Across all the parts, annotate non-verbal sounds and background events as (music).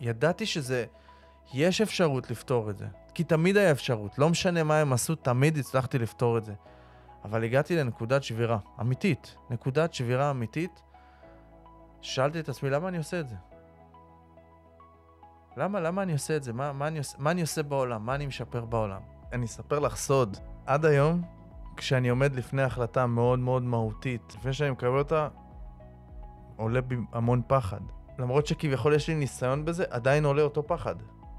ידעתי שזה, יש אפשרות לפתור את זה. כי תמיד היה אפשרות, לא משנה מה הם עשו, תמיד הצלחתי לפתור את זה. אבל הגעתי לנקודת שבירה, אמיתית, נקודת שבירה אמיתית. שאלתי את עצמי, למה אני עושה את זה? למה, למה אני עושה את זה? מה, מה, אני עושה, מה אני עושה בעולם? מה אני משפר בעולם? אני אספר לך סוד. עד היום, כשאני עומד לפני החלטה מאוד מאוד מהותית, לפני שאני מקבל אותה, עולה בי המון פחד. למרות שכביכול יש לי ניסיון בזה, עדיין עולה אותו פחד.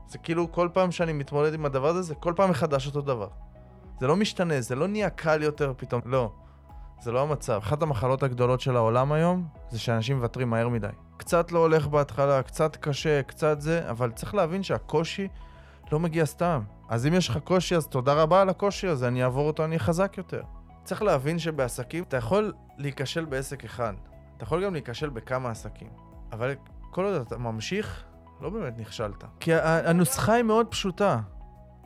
זה כאילו כל פעם שאני מתמודד עם הדבר הזה, זה כל פעם מחדש אותו דבר. זה לא משתנה, זה לא נהיה קל יותר פתאום, לא. זה לא המצב. אחת המחלות הגדולות של העולם היום, זה שאנשים מוותרים מהר מדי. קצת לא הולך בהתחלה, קצת קשה, קצת זה, אבל צריך להבין שהקושי לא מגיע סתם. אז אם יש לך קושי, אז תודה רבה על הקושי הזה, אני אעבור אותו, אני חזק יותר. צריך להבין שבעסקים, אתה יכול להיכשל בעסק אחד. אתה יכול גם להיכשל בכמה עסקים. אבל כל עוד אתה ממשיך, לא באמת נכשלת. כי הנוסחה היא מאוד פשוטה.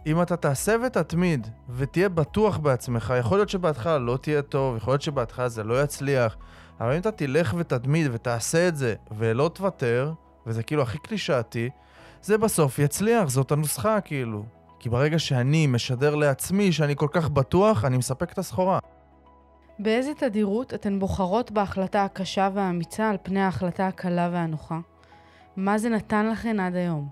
אם אתה תעשה ותתמיד, ותהיה בטוח בעצמך, יכול להיות שבהתחלה לא תהיה טוב, יכול להיות שבהתחלה זה לא יצליח, אבל אם אתה תלך ותתמיד ותעשה את זה, ולא תוותר, וזה כאילו הכי קלישאתי, זה בסוף יצליח, זאת הנוסחה כאילו. כי ברגע שאני משדר לעצמי שאני כל כך בטוח, אני מספק את הסחורה. באיזה תדירות אתן בוחרות בהחלטה הקשה והאמיצה על פני ההחלטה הקלה והנוחה? מה זה נתן לכן עד היום?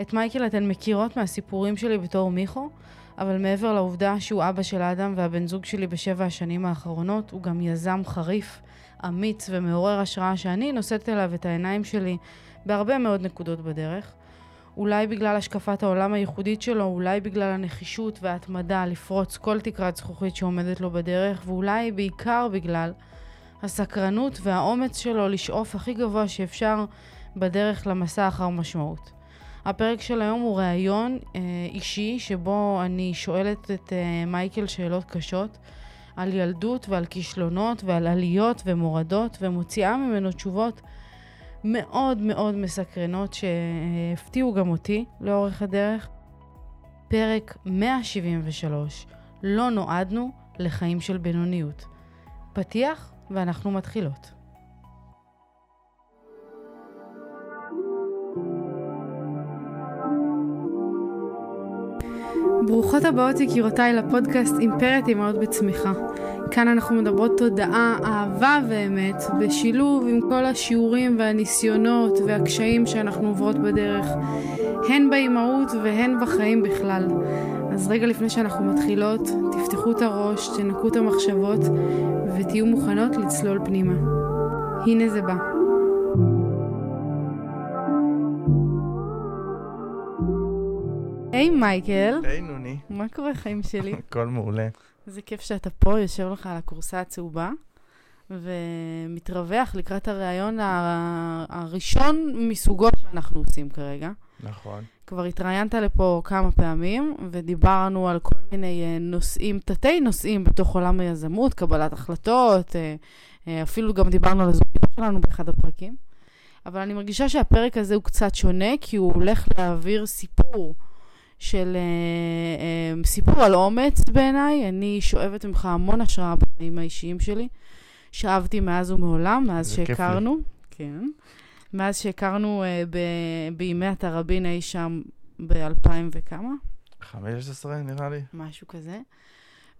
את מייקל אתן מכירות מהסיפורים שלי בתור מיכו, אבל מעבר לעובדה שהוא אבא של אדם והבן זוג שלי בשבע השנים האחרונות, הוא גם יזם חריף, אמיץ ומעורר השראה שאני נושאת אליו את העיניים שלי בהרבה מאוד נקודות בדרך. אולי בגלל השקפת העולם הייחודית שלו, אולי בגלל הנחישות וההתמדה לפרוץ כל תקרת זכוכית שעומדת לו בדרך, ואולי בעיקר בגלל הסקרנות והאומץ שלו לשאוף הכי גבוה שאפשר בדרך למסע אחר משמעות. הפרק של היום הוא ראיון אה, אישי שבו אני שואלת את אה, מייקל שאלות קשות על ילדות ועל כישלונות ועל עליות ומורדות ומוציאה ממנו תשובות מאוד מאוד מסקרנות שהפתיעו גם אותי לאורך הדרך. פרק 173, לא נועדנו לחיים של בינוניות. פתיח ואנחנו מתחילות. ברוכות הבאות יקירותיי לפודקאסט אימפרית אימהות בצמיחה. כאן אנחנו מדברות תודעה, אהבה ואמת, בשילוב עם כל השיעורים והניסיונות והקשיים שאנחנו עוברות בדרך, הן באימהות והן בחיים בכלל. אז רגע לפני שאנחנו מתחילות, תפתחו את הראש, תנקו את המחשבות ותהיו מוכנות לצלול פנימה. הנה זה בא. היי מייקל. היי נוני. מה קורה חיים שלי? (laughs) הכל מעולה. איזה כיף שאתה פה, יושב לך על הכורסה הצהובה, ומתרווח לקראת הריאיון הראשון מסוגו שאנחנו עושים כרגע. נכון. כבר התראיינת לפה כמה פעמים, ודיברנו על כל מיני אה, נושאים, תתי נושאים בתוך עולם היזמות, קבלת החלטות, אה, אה, אפילו גם דיברנו על הזוגיות שלנו באחד הפרקים. אבל אני מרגישה שהפרק הזה הוא קצת שונה, כי הוא הולך להעביר סיפור. של uh, uh, סיפור על אומץ בעיניי. אני שואבת ממך המון השראה בחיים האישיים שלי. שאבתי מאז ומעולם, מאז שהכרנו. כן. מאז שהכרנו uh, ב- בימי התראבין אי שם ב-2000 וכמה? 15 נראה לי. משהו כזה.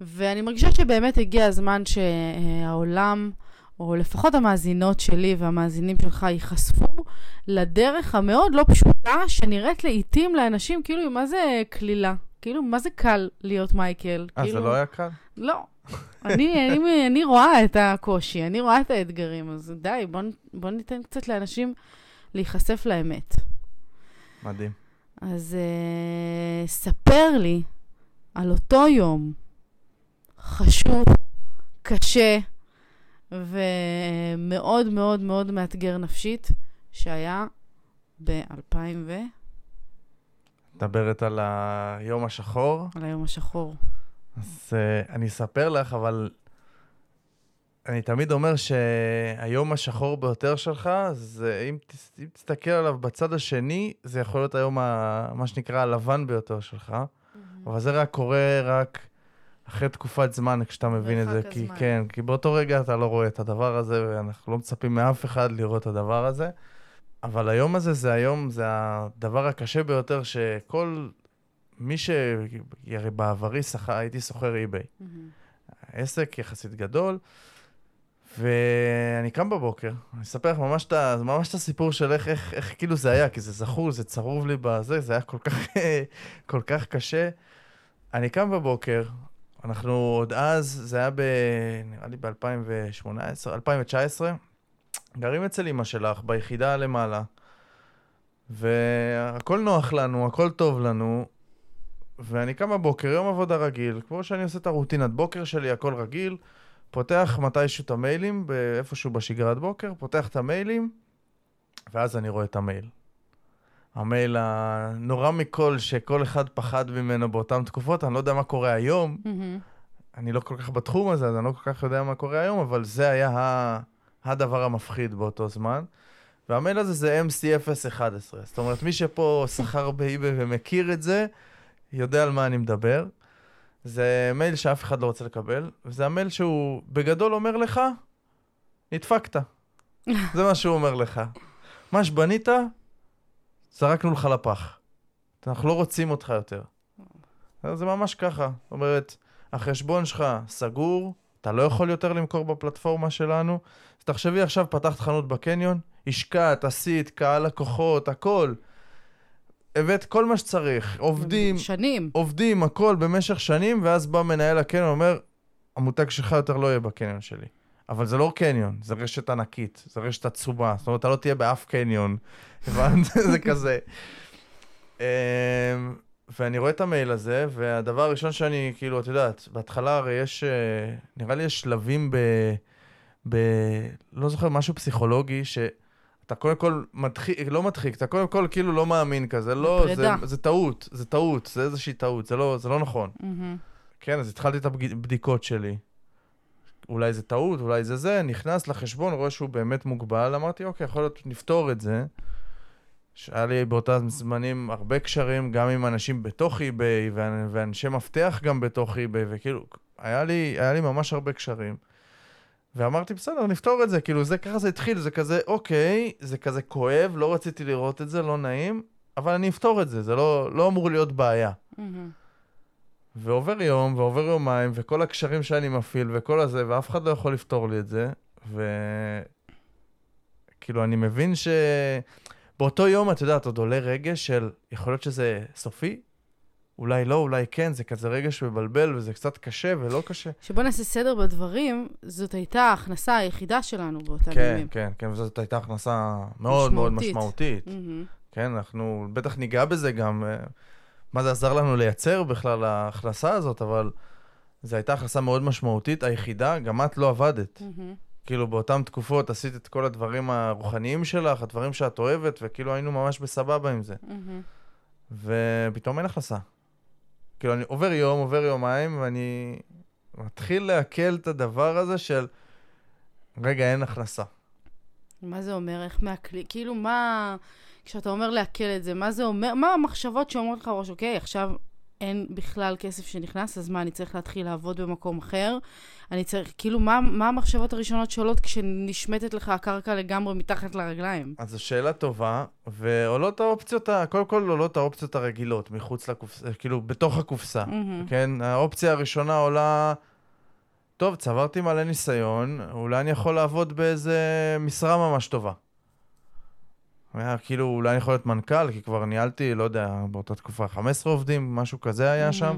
ואני מרגישה שבאמת הגיע הזמן שהעולם... Uh, או לפחות המאזינות שלי והמאזינים שלך ייחשפו לדרך המאוד לא פשוטה, שנראית לעיתים לאנשים כאילו, מה זה קלילה? כאילו, מה זה קל להיות מייקל? אה, כאילו... זה לא היה קל? לא. אני, אני, אני רואה את הקושי, אני רואה את האתגרים, אז די, בוא, בוא ניתן קצת לאנשים להיחשף לאמת. מדהים. אז uh, ספר לי על אותו יום חשוב, קשה, ומאוד מאוד מאוד מאתגר נפשית, שהיה ב-2000 ו... מדברת על היום השחור? על היום השחור. אז uh, אני אספר לך, אבל אני תמיד אומר שהיום השחור ביותר שלך, זה אם, אם תסתכל עליו בצד השני, זה יכול להיות היום, ה, מה שנקרא, הלבן ביותר שלך. Mm-hmm. אבל זה רק קורה רק אחרי תקופת זמן, כשאתה מבין את זה. הזמן. כי כן, כי באותו רגע אתה לא רואה את הדבר הזה, ואנחנו לא מצפים מאף אחד לראות את הדבר הזה. אבל היום הזה זה היום, זה הדבר הקשה ביותר שכל מי ש... הרי בעברי שכר, הייתי סוחר אי-ביי. עסק יחסית גדול, ואני קם בבוקר, אני אספר לך ממש את, ממש את הסיפור של איך, איך, איך כאילו זה היה, כי זה זכור, זה צרוב לי בזה, זה היה כל כך, (laughs) כל כך קשה. אני קם בבוקר, אנחנו עוד אז, זה היה ב... נראה לי ב-2018, 2019, גרים אצל אמא שלך, ביחידה למעלה, והכל נוח לנו, הכל טוב לנו, ואני קם בבוקר, יום עבודה רגיל, כמו שאני עושה את הרוטינת בוקר שלי, הכל רגיל, פותח מתישהו את המיילים, איפשהו בשגרת בוקר, פותח את המיילים, ואז אני רואה את המייל. המייל הנורא מכל, שכל אחד פחד ממנו באותן תקופות, אני לא יודע מה קורה היום, אני לא כל כך בתחום הזה, אז אני לא כל כך יודע מה קורה היום, אבל זה היה ה... הדבר המפחיד באותו זמן. והמייל הזה זה MC011. זאת אומרת, מי שפה שכר באיבי ומכיר את זה, יודע על מה אני מדבר. זה מייל שאף אחד לא רוצה לקבל, וזה המייל שהוא בגדול אומר לך, נדפקת. (laughs) זה מה שהוא אומר לך. מה שבנית, זרקנו לך לפח. אנחנו לא רוצים אותך יותר. זה ממש ככה. זאת אומרת, החשבון שלך סגור, אתה לא יכול יותר למכור בפלטפורמה שלנו. אז תחשבי עכשיו, פתחת חנות בקניון, השקעת, עשית, קהל לקוחות, הכל. הבאת כל מה שצריך, עובדים, שנים. עובדים, הכל במשך שנים, ואז בא מנהל הקניון ואומר, המותג שלך יותר לא יהיה בקניון שלי. אבל זה לא קניון, זה רשת ענקית, זה רשת עצומה, זאת אומרת, אתה לא תהיה באף קניון, (laughs) הבנת? זה כזה. אמ, ואני רואה את המייל הזה, והדבר הראשון שאני, כאילו, את יודעת, בהתחלה הרי יש, אה, נראה לי יש שלבים ב... ב... לא זוכר, משהו פסיכולוגי, ש... אתה קודם כל מדחיק, לא מדחיק, אתה קודם כל כאילו לא מאמין כזה, לא, זה. זה טעות, זה טעות, זה איזושהי טעות, זה לא, זה לא נכון. מהמם. כן, אז התחלתי את הבדיקות שלי. אולי זה טעות, אולי זה זה, נכנס לחשבון, רואה שהוא באמת מוגבל, אמרתי, אוקיי, יכול להיות נפתור את זה. שהיה לי באותם זמנים הרבה קשרים, גם עם אנשים בתוך אי-ביי, ואנ- ואנשי מפתח גם בתוך אי-ביי, וכאילו, היה לי, היה לי ממש הרבה קשרים. ואמרתי, בסדר, נפתור את זה, כאילו, זה ככה זה התחיל, זה כזה, אוקיי, זה כזה כואב, לא רציתי לראות את זה, לא נעים, אבל אני אפתור את זה, זה לא, לא אמור להיות בעיה. מהמם. ועובר יום, ועובר יומיים, וכל הקשרים שאני מפעיל, וכל הזה, ואף אחד לא יכול לפתור לי את זה, ו... כאילו, אני מבין ש... באותו יום, את יודעת, עוד עולה רגש של, יכול להיות שזה סופי? אולי לא, אולי כן, זה כזה רגש מבלבל, וזה קצת קשה ולא קשה. שבוא נעשה סדר בדברים, זאת הייתה ההכנסה היחידה שלנו באותם כן, ימים. כן, כן, וזאת הייתה הכנסה מאוד מאוד משמעותית. משמעותית. מהמם. כן, אנחנו בטח ניגע בזה גם, אה, מה זה עזר לנו לייצר בכלל ההכנסה הזאת, אבל זו הייתה הכנסה מאוד משמעותית, היחידה, גם את לא עבדת. מהמם. כאילו באותן תקופות עשית את כל הדברים הרוחניים שלך, הדברים שאת אוהבת, וכאילו היינו ממש בסבבה עם זה. מהמם. ופתאום אין הכנסה. כאילו, אני עובר יום, עובר יומיים, ואני מתחיל לעכל את הדבר הזה של, רגע, אין הכנסה. מה זה אומר? איך מעכלים? כאילו, מה... כשאתה אומר לעכל את זה, מה זה אומר? מה המחשבות שאומרות לך ראש, אוקיי, עכשיו אין בכלל כסף שנכנס, אז מה, אני צריך להתחיל לעבוד במקום אחר? אני צריך, כאילו, מה, מה המחשבות הראשונות שעולות כשנשמטת לך הקרקע לגמרי מתחת לרגליים? אז זו שאלה טובה, ועולות האופציות, קודם כל עולות האופציות הרגילות, מחוץ לקופסה, כאילו, בתוך הקופסה. מהמם. כן, האופציה הראשונה עולה, טוב, צברתי מלא ניסיון, אולי אני יכול לעבוד באיזה משרה ממש טובה. היה כאילו, אולי אני יכול להיות מנכ"ל, כי כבר ניהלתי, לא יודע, באותה תקופה 15 עובדים, משהו כזה היה שם.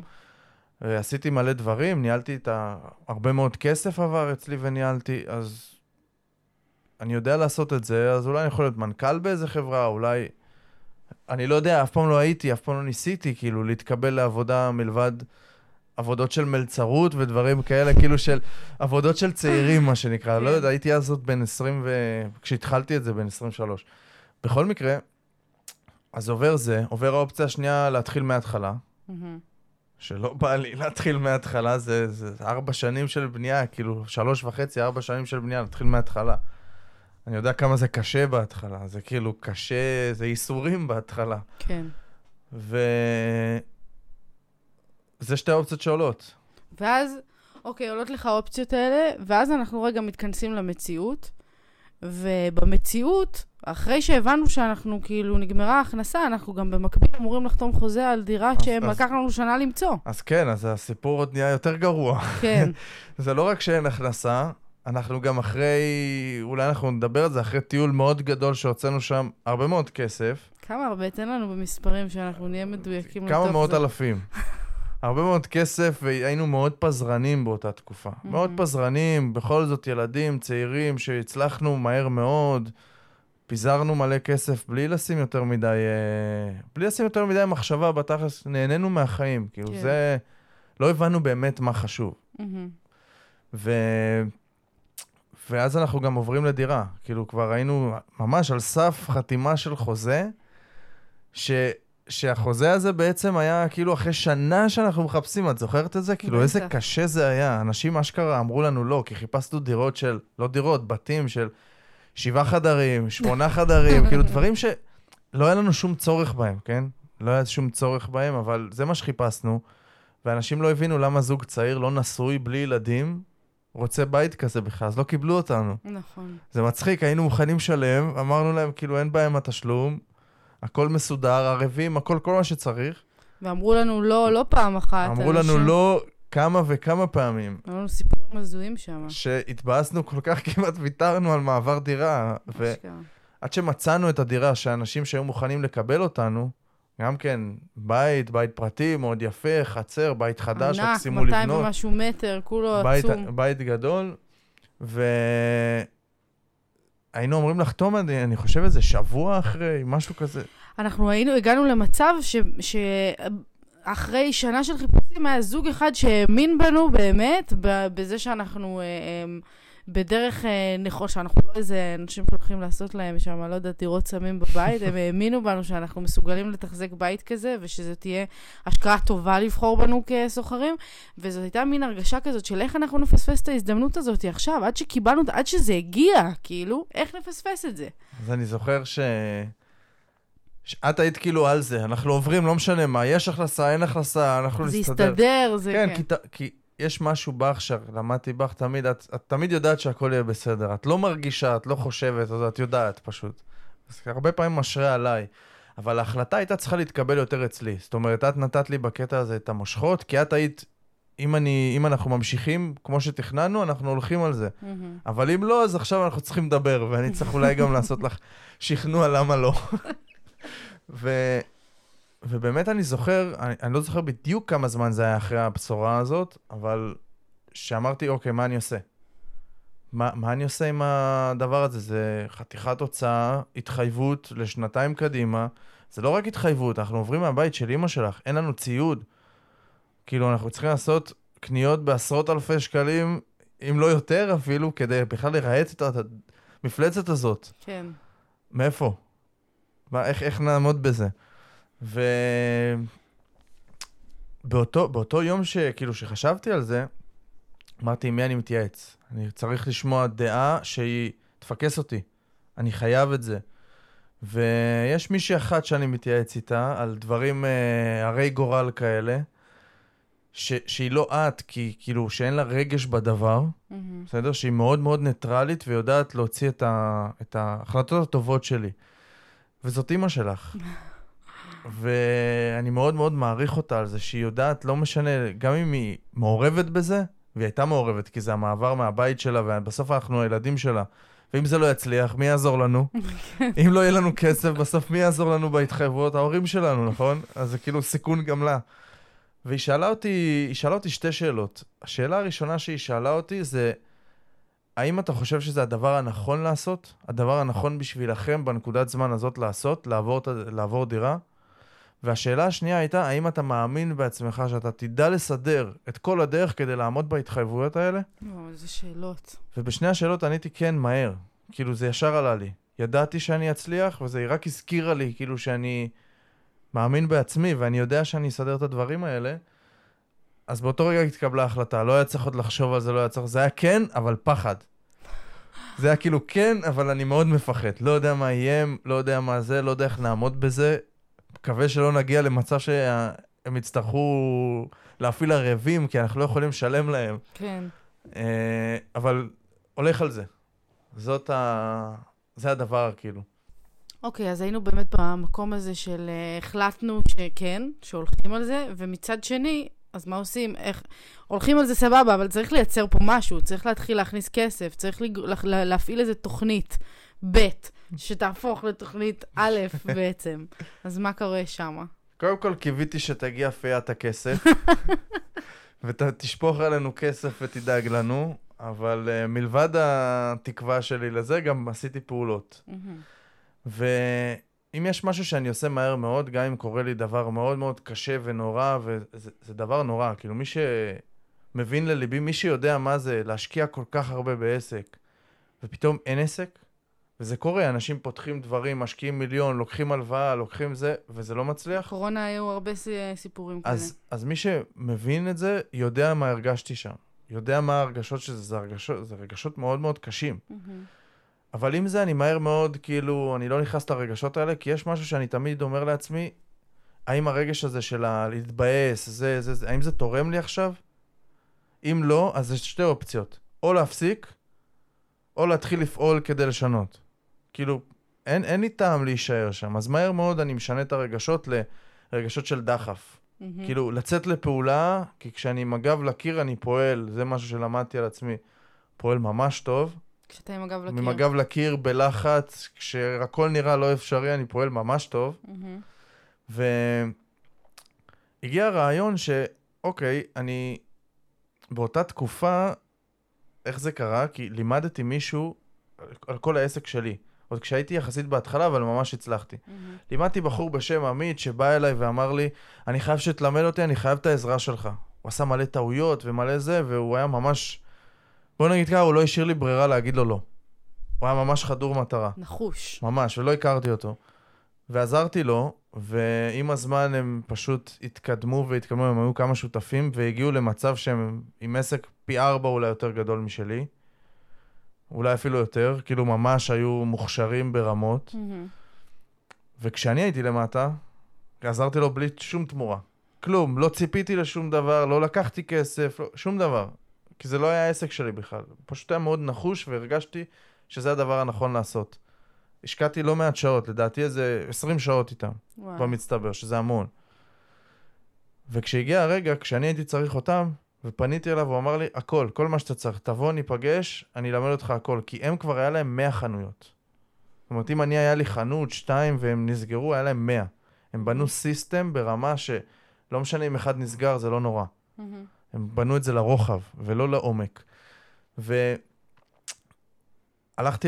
עשיתי מלא דברים, ניהלתי את ה... הרבה מאוד כסף עבר אצלי וניהלתי, אז אני יודע לעשות את זה, אז אולי אני יכול להיות מנכ"ל באיזה חברה, אולי... אני לא יודע, אף פעם לא הייתי, אף פעם לא ניסיתי, כאילו, להתקבל לעבודה מלבד עבודות של מלצרות ודברים כאלה, כאילו של עבודות של צעירים, מה שנקרא. לא כן. יודע, הייתי אז עוד בן 20 ו... כשהתחלתי את זה, בן 23. בכל מקרה, אז עובר זה, עובר האופציה השנייה להתחיל מההתחלה. שלא בא לי להתחיל מההתחלה, זה, זה ארבע שנים של בנייה, כאילו שלוש וחצי, ארבע שנים של בנייה, להתחיל מההתחלה. אני יודע כמה זה קשה בהתחלה, זה כאילו קשה, זה ייסורים בהתחלה. כן. ו... זה שתי האופציות שעולות. ואז, אוקיי, עולות לך האופציות האלה, ואז אנחנו רגע מתכנסים למציאות, ובמציאות, אחרי שהבנו שאנחנו, כאילו, נגמרה ההכנסה, אנחנו גם במקביל אמורים לחתום חוזה על דירה שהם לקח לנו שנה למצוא. אז כן, אז הסיפור עוד נהיה יותר גרוע. כן, (laughs) זה לא רק שאין הכנסה, אנחנו גם אחרי, אולי אנחנו נדבר על זה, אחרי טיול מאוד גדול שהוצאנו שם הרבה מאוד כסף, כמה הרבה? תן לנו במספרים שאנחנו נהיה מדויקים כמה מאות זה. אלפים. (laughs) הרבה מאוד כסף, והיינו מאוד פזרנים באותה תקופה. מאוד מהמם. פזרנים, בכל זאת ילדים, צעירים, שהצלחנו מהר מאוד. פיזרנו מלא כסף בלי לשים יותר מדי, אה, בלי לשים יותר מדי מחשבה בתכלס, נהנינו מהחיים. כאילו, כן. זה... לא הבנו באמת מה חשוב. מהמם. ו... ואז אנחנו גם עוברים לדירה. כאילו, כבר היינו ממש על סף חתימה של חוזה, ש... שהחוזה הזה בעצם היה כאילו אחרי שנה שאנחנו מחפשים, את זוכרת את זה? כאילו, איזה. קשה זה היה. אנשים אשכרה אמרו לנו לא, כי חיפשנו דירות של, לא דירות, בתים של שבעה חדרים, שמונה חדרים, (laughs) כאילו דברים שלא היה לנו שום צורך בהם, כן? לא היה שום צורך בהם, אבל זה מה שחיפשנו. ואנשים לא הבינו למה זוג צעיר לא נשוי, בלי ילדים, רוצה בית כזה בכלל, אז לא קיבלו אותנו. נכון. זה מצחיק, היינו מוכנים לשלם, אמרנו להם, כאילו, אין בעיה עם התשלום, הכל מסודר, ערבים, הכל, כל מה שצריך. ואמרו לנו לא, לא פעם אחת. אמרו לנו אנשים- לא כמה וכמה פעמים, היו לנו סיפורים הזויים שם. שהתבאסנו כל כך, (laughs) כמעט ויתרנו על מעבר דירה. ועד. שמצאנו את הדירה, שאנשים שהיו מוכנים לקבל אותנו, גם כן, בית, בית פרטי, מאוד יפה, חצר, בית חדש, רק ענק, סיימו 200 לבנות. ומשהו מטר, כולו בית, עצום. בית גדול, והיינו אמורים לחתום, אני, אני חושב איזה שבוע אחרי, משהו כזה. אנחנו היינו, הגענו למצב ש... ש... אחרי שנה של חיפושים היה זוג אחד שהאמין בנו באמת, בזה שאנחנו אה, אה, בדרך נכון, שאנחנו לא איזה אנשים שהולכים לעשות להם שם, לא יודעת, דירות סמים בבית, הם האמינו בנו שאנחנו מסוגלים לתחזק בית כזה, ושזו תהיה השקעה טובה לבחור בנו כסוחרים, וזאת הייתה מין הרגשה כזאת של איך אנחנו נפספס את ההזדמנות הזאת עכשיו, עד שקיבלנו, עד שזה הגיע, כאילו, איך נפספס את זה? אז אני זוכר ש... שאת היית כאילו על זה, אנחנו עוברים, לא משנה מה, יש הכנסה, אין הכנסה, אנחנו זה נסתדר. יסתדר, זה כן, כן. כי, כי יש משהו בך שלמדתי בך תמיד, את, את תמיד יודעת שהכל יהיה בסדר. את לא מרגישה, את לא חושבת, אז את יודעת פשוט. אז הרבה פעמים משרה עליי. אבל ההחלטה הייתה צריכה להתקבל יותר אצלי. זאת אומרת, את נתת לי בקטע הזה את המושכות, כי את היית, אם, אני, אם אנחנו ממשיכים כמו שתכננו, אנחנו הולכים על זה. מהמם. אבל אם לא, אז עכשיו אנחנו צריכים לדבר, ואני צריך אולי גם לעשות לך שכנוע למה לא. (laughs) ו... ובאמת אני זוכר, אני, אני לא זוכר בדיוק כמה זמן זה היה אחרי הבשורה הזאת, אבל שאמרתי, אוקיי, מה אני עושה? מה, מה אני עושה עם הדבר הזה? זה חתיכת הוצאה, התחייבות לשנתיים קדימה. זה לא רק התחייבות, אנחנו עוברים מהבית של אימא שלך, אין לנו ציוד. כאילו, אנחנו צריכים לעשות קניות בעשרות אלפי שקלים, אם לא יותר אפילו, כדי בכלל לרהט את המפלצת הזאת. כן. מאיפה? מה, איך, איך נעמוד בזה? ו... באותו, באותו יום שכאילו שחשבתי על זה, אמרתי, עם מי אני מתייעץ? אני צריך לשמוע דעה שהיא תפקס אותי. אני חייב את זה. ויש מישהי אחת שאני מתייעץ איתה על דברים אה, הרי גורל כאלה, ש, שהיא לא את, כי כאילו שאין לה רגש בדבר, מהמם. בסדר? שהיא מאוד מאוד ניטרלית ויודעת להוציא את, ה... את ההחלטות הטובות שלי. וזאת אימא שלך. ואני מאוד מאוד מעריך אותה על זה שהיא יודעת, לא משנה, גם אם היא מעורבת בזה, והיא הייתה מעורבת, כי זה המעבר מהבית שלה, ובסוף אנחנו הילדים שלה. ואם זה לא יצליח, מי יעזור לנו? (laughs) אם לא יהיה לנו כסף, בסוף מי יעזור לנו בהתחייבויות? ההורים שלנו, נכון? אז זה כאילו סיכון גם לה. והיא שאלה אותי, היא שאלה אותי שתי שאלות. השאלה הראשונה שהיא שאלה אותי זה, האם אתה חושב שזה הדבר הנכון לעשות? הדבר הנכון בשבילכם בנקודת זמן הזאת לעשות? לעבור, לעבור דירה? והשאלה השנייה הייתה, האם אתה מאמין בעצמך שאתה תדע לסדר את כל הדרך כדי לעמוד בהתחייבויות האלה? וואו, איזה שאלות. ובשני השאלות עניתי כן, מהר. כאילו, זה ישר עלה לי. ידעתי שאני אצליח, וזה רק הזכירה לי, כאילו, שאני מאמין בעצמי, ואני יודע שאני אסדר את הדברים האלה. אז באותו רגע התקבלה החלטה. לא היה צריך עוד לחשוב על זה, לא היה צריך... זה היה כן, אבל פחד. זה היה כאילו כן, אבל אני מאוד מפחד. לא יודע מה יהיה, לא יודע מה זה, לא יודע איך נעמוד בזה. מקווה שלא נגיע למצב שהם יצטרכו להפעיל ערבים, כי אנחנו לא יכולים לשלם להם. כן. אה, אבל הולך על זה. זאת ה... זה הדבר, כאילו. אוקיי, אז היינו באמת במקום הזה של אה, החלטנו שכן, שהולכים על זה, ומצד שני, אז מה עושים? איך... הולכים על זה סבבה, אבל צריך לייצר פה משהו, צריך להתחיל להכניס כסף, צריך לג... לה... להפעיל איזה תוכנית ב', שתהפוך לתוכנית א' בעצם. (laughs) אז מה קורה שם? קודם כל קיוויתי שתגיע פיית הכסף, (laughs) ותשפוך עלינו כסף ותדאג לנו, אבל uh, מלבד התקווה שלי לזה, גם עשיתי פעולות. ואם יש משהו שאני עושה מהר מאוד, גם אם קורה לי דבר מאוד מאוד קשה ונורא, וזה דבר נורא, כאילו מי שמבין לליבי, מי שיודע מה זה להשקיע כל כך הרבה בעסק, ופתאום אין עסק, וזה קורה, אנשים פותחים דברים, משקיעים מיליון, לוקחים הלוואה, לוקחים זה, וזה לא מצליח. בקורונה היו הרבה סיפורים אז, כאלה. אז מי שמבין את זה, יודע מה הרגשתי שם. יודע מה ההרגשות שזה, זה הרגשות, זה רגשות מאוד מאוד קשים. Mm-hmm. אבל עם זה אני מהר מאוד, כאילו, אני לא נכנס לרגשות האלה, כי יש משהו שאני תמיד אומר לעצמי, האם הרגש הזה של להתבאס, זה, זה, זה, האם זה תורם לי עכשיו? אם לא, אז יש שתי אופציות. או להפסיק, או להתחיל לפעול כדי לשנות. כאילו, אין, אין לי טעם להישאר שם. אז מהר מאוד אני משנה את הרגשות לרגשות של דחף. Mm-hmm. כאילו, לצאת לפעולה, כי כשאני עם הגב לקיר אני פועל, זה משהו שלמדתי על עצמי, פועל ממש טוב. כשאתה עם הגב לקיר. עם הגב לקיר, בלחץ, כשהכול נראה לא אפשרי, אני פועל ממש טוב. Mm-hmm. והגיע הרעיון שאוקיי, אני באותה תקופה, איך זה קרה? כי לימדתי מישהו על כל העסק שלי. עוד כשהייתי יחסית בהתחלה, אבל ממש הצלחתי. Mm-hmm. לימדתי בחור בשם עמית שבא אליי ואמר לי, אני חייב שתלמד אותי, אני חייב את העזרה שלך. הוא עשה מלא טעויות ומלא זה, והוא היה ממש... בוא נגיד ככה, הוא לא השאיר לי ברירה להגיד לו לא. הוא היה ממש חדור מטרה. נחוש. ממש, ולא הכרתי אותו. ועזרתי לו, ועם הזמן הם פשוט התקדמו והתקדמו, הם היו כמה שותפים, והגיעו למצב שהם עם עסק פי ארבע אולי יותר גדול משלי. אולי אפילו יותר, כאילו ממש היו מוכשרים ברמות. Mm-hmm. וכשאני הייתי למטה, עזרתי לו בלי שום תמורה. כלום, לא ציפיתי לשום דבר, לא לקחתי כסף, לא, שום דבר. כי זה לא היה העסק שלי בכלל. פשוט היה מאוד נחוש והרגשתי שזה הדבר הנכון לעשות. השקעתי לא מעט שעות, לדעתי איזה 20 שעות איתם, וואו. במצטבר, שזה המון. וכשהגיע הרגע, כשאני הייתי צריך אותם, ופניתי אליו, הוא אמר לי, הכל, כל מה שאתה צריך, תבוא, ניפגש, אני אלמד אותך הכל. כי הם כבר היה להם 100 חנויות. זאת אומרת, אם אני היה לי חנות, שתיים, והם נסגרו, היה להם 100. הם בנו סיסטם ברמה שלא משנה אם אחד נסגר, זה לא נורא. Mm-hmm. הם בנו את זה לרוחב, ולא לעומק. והלכתי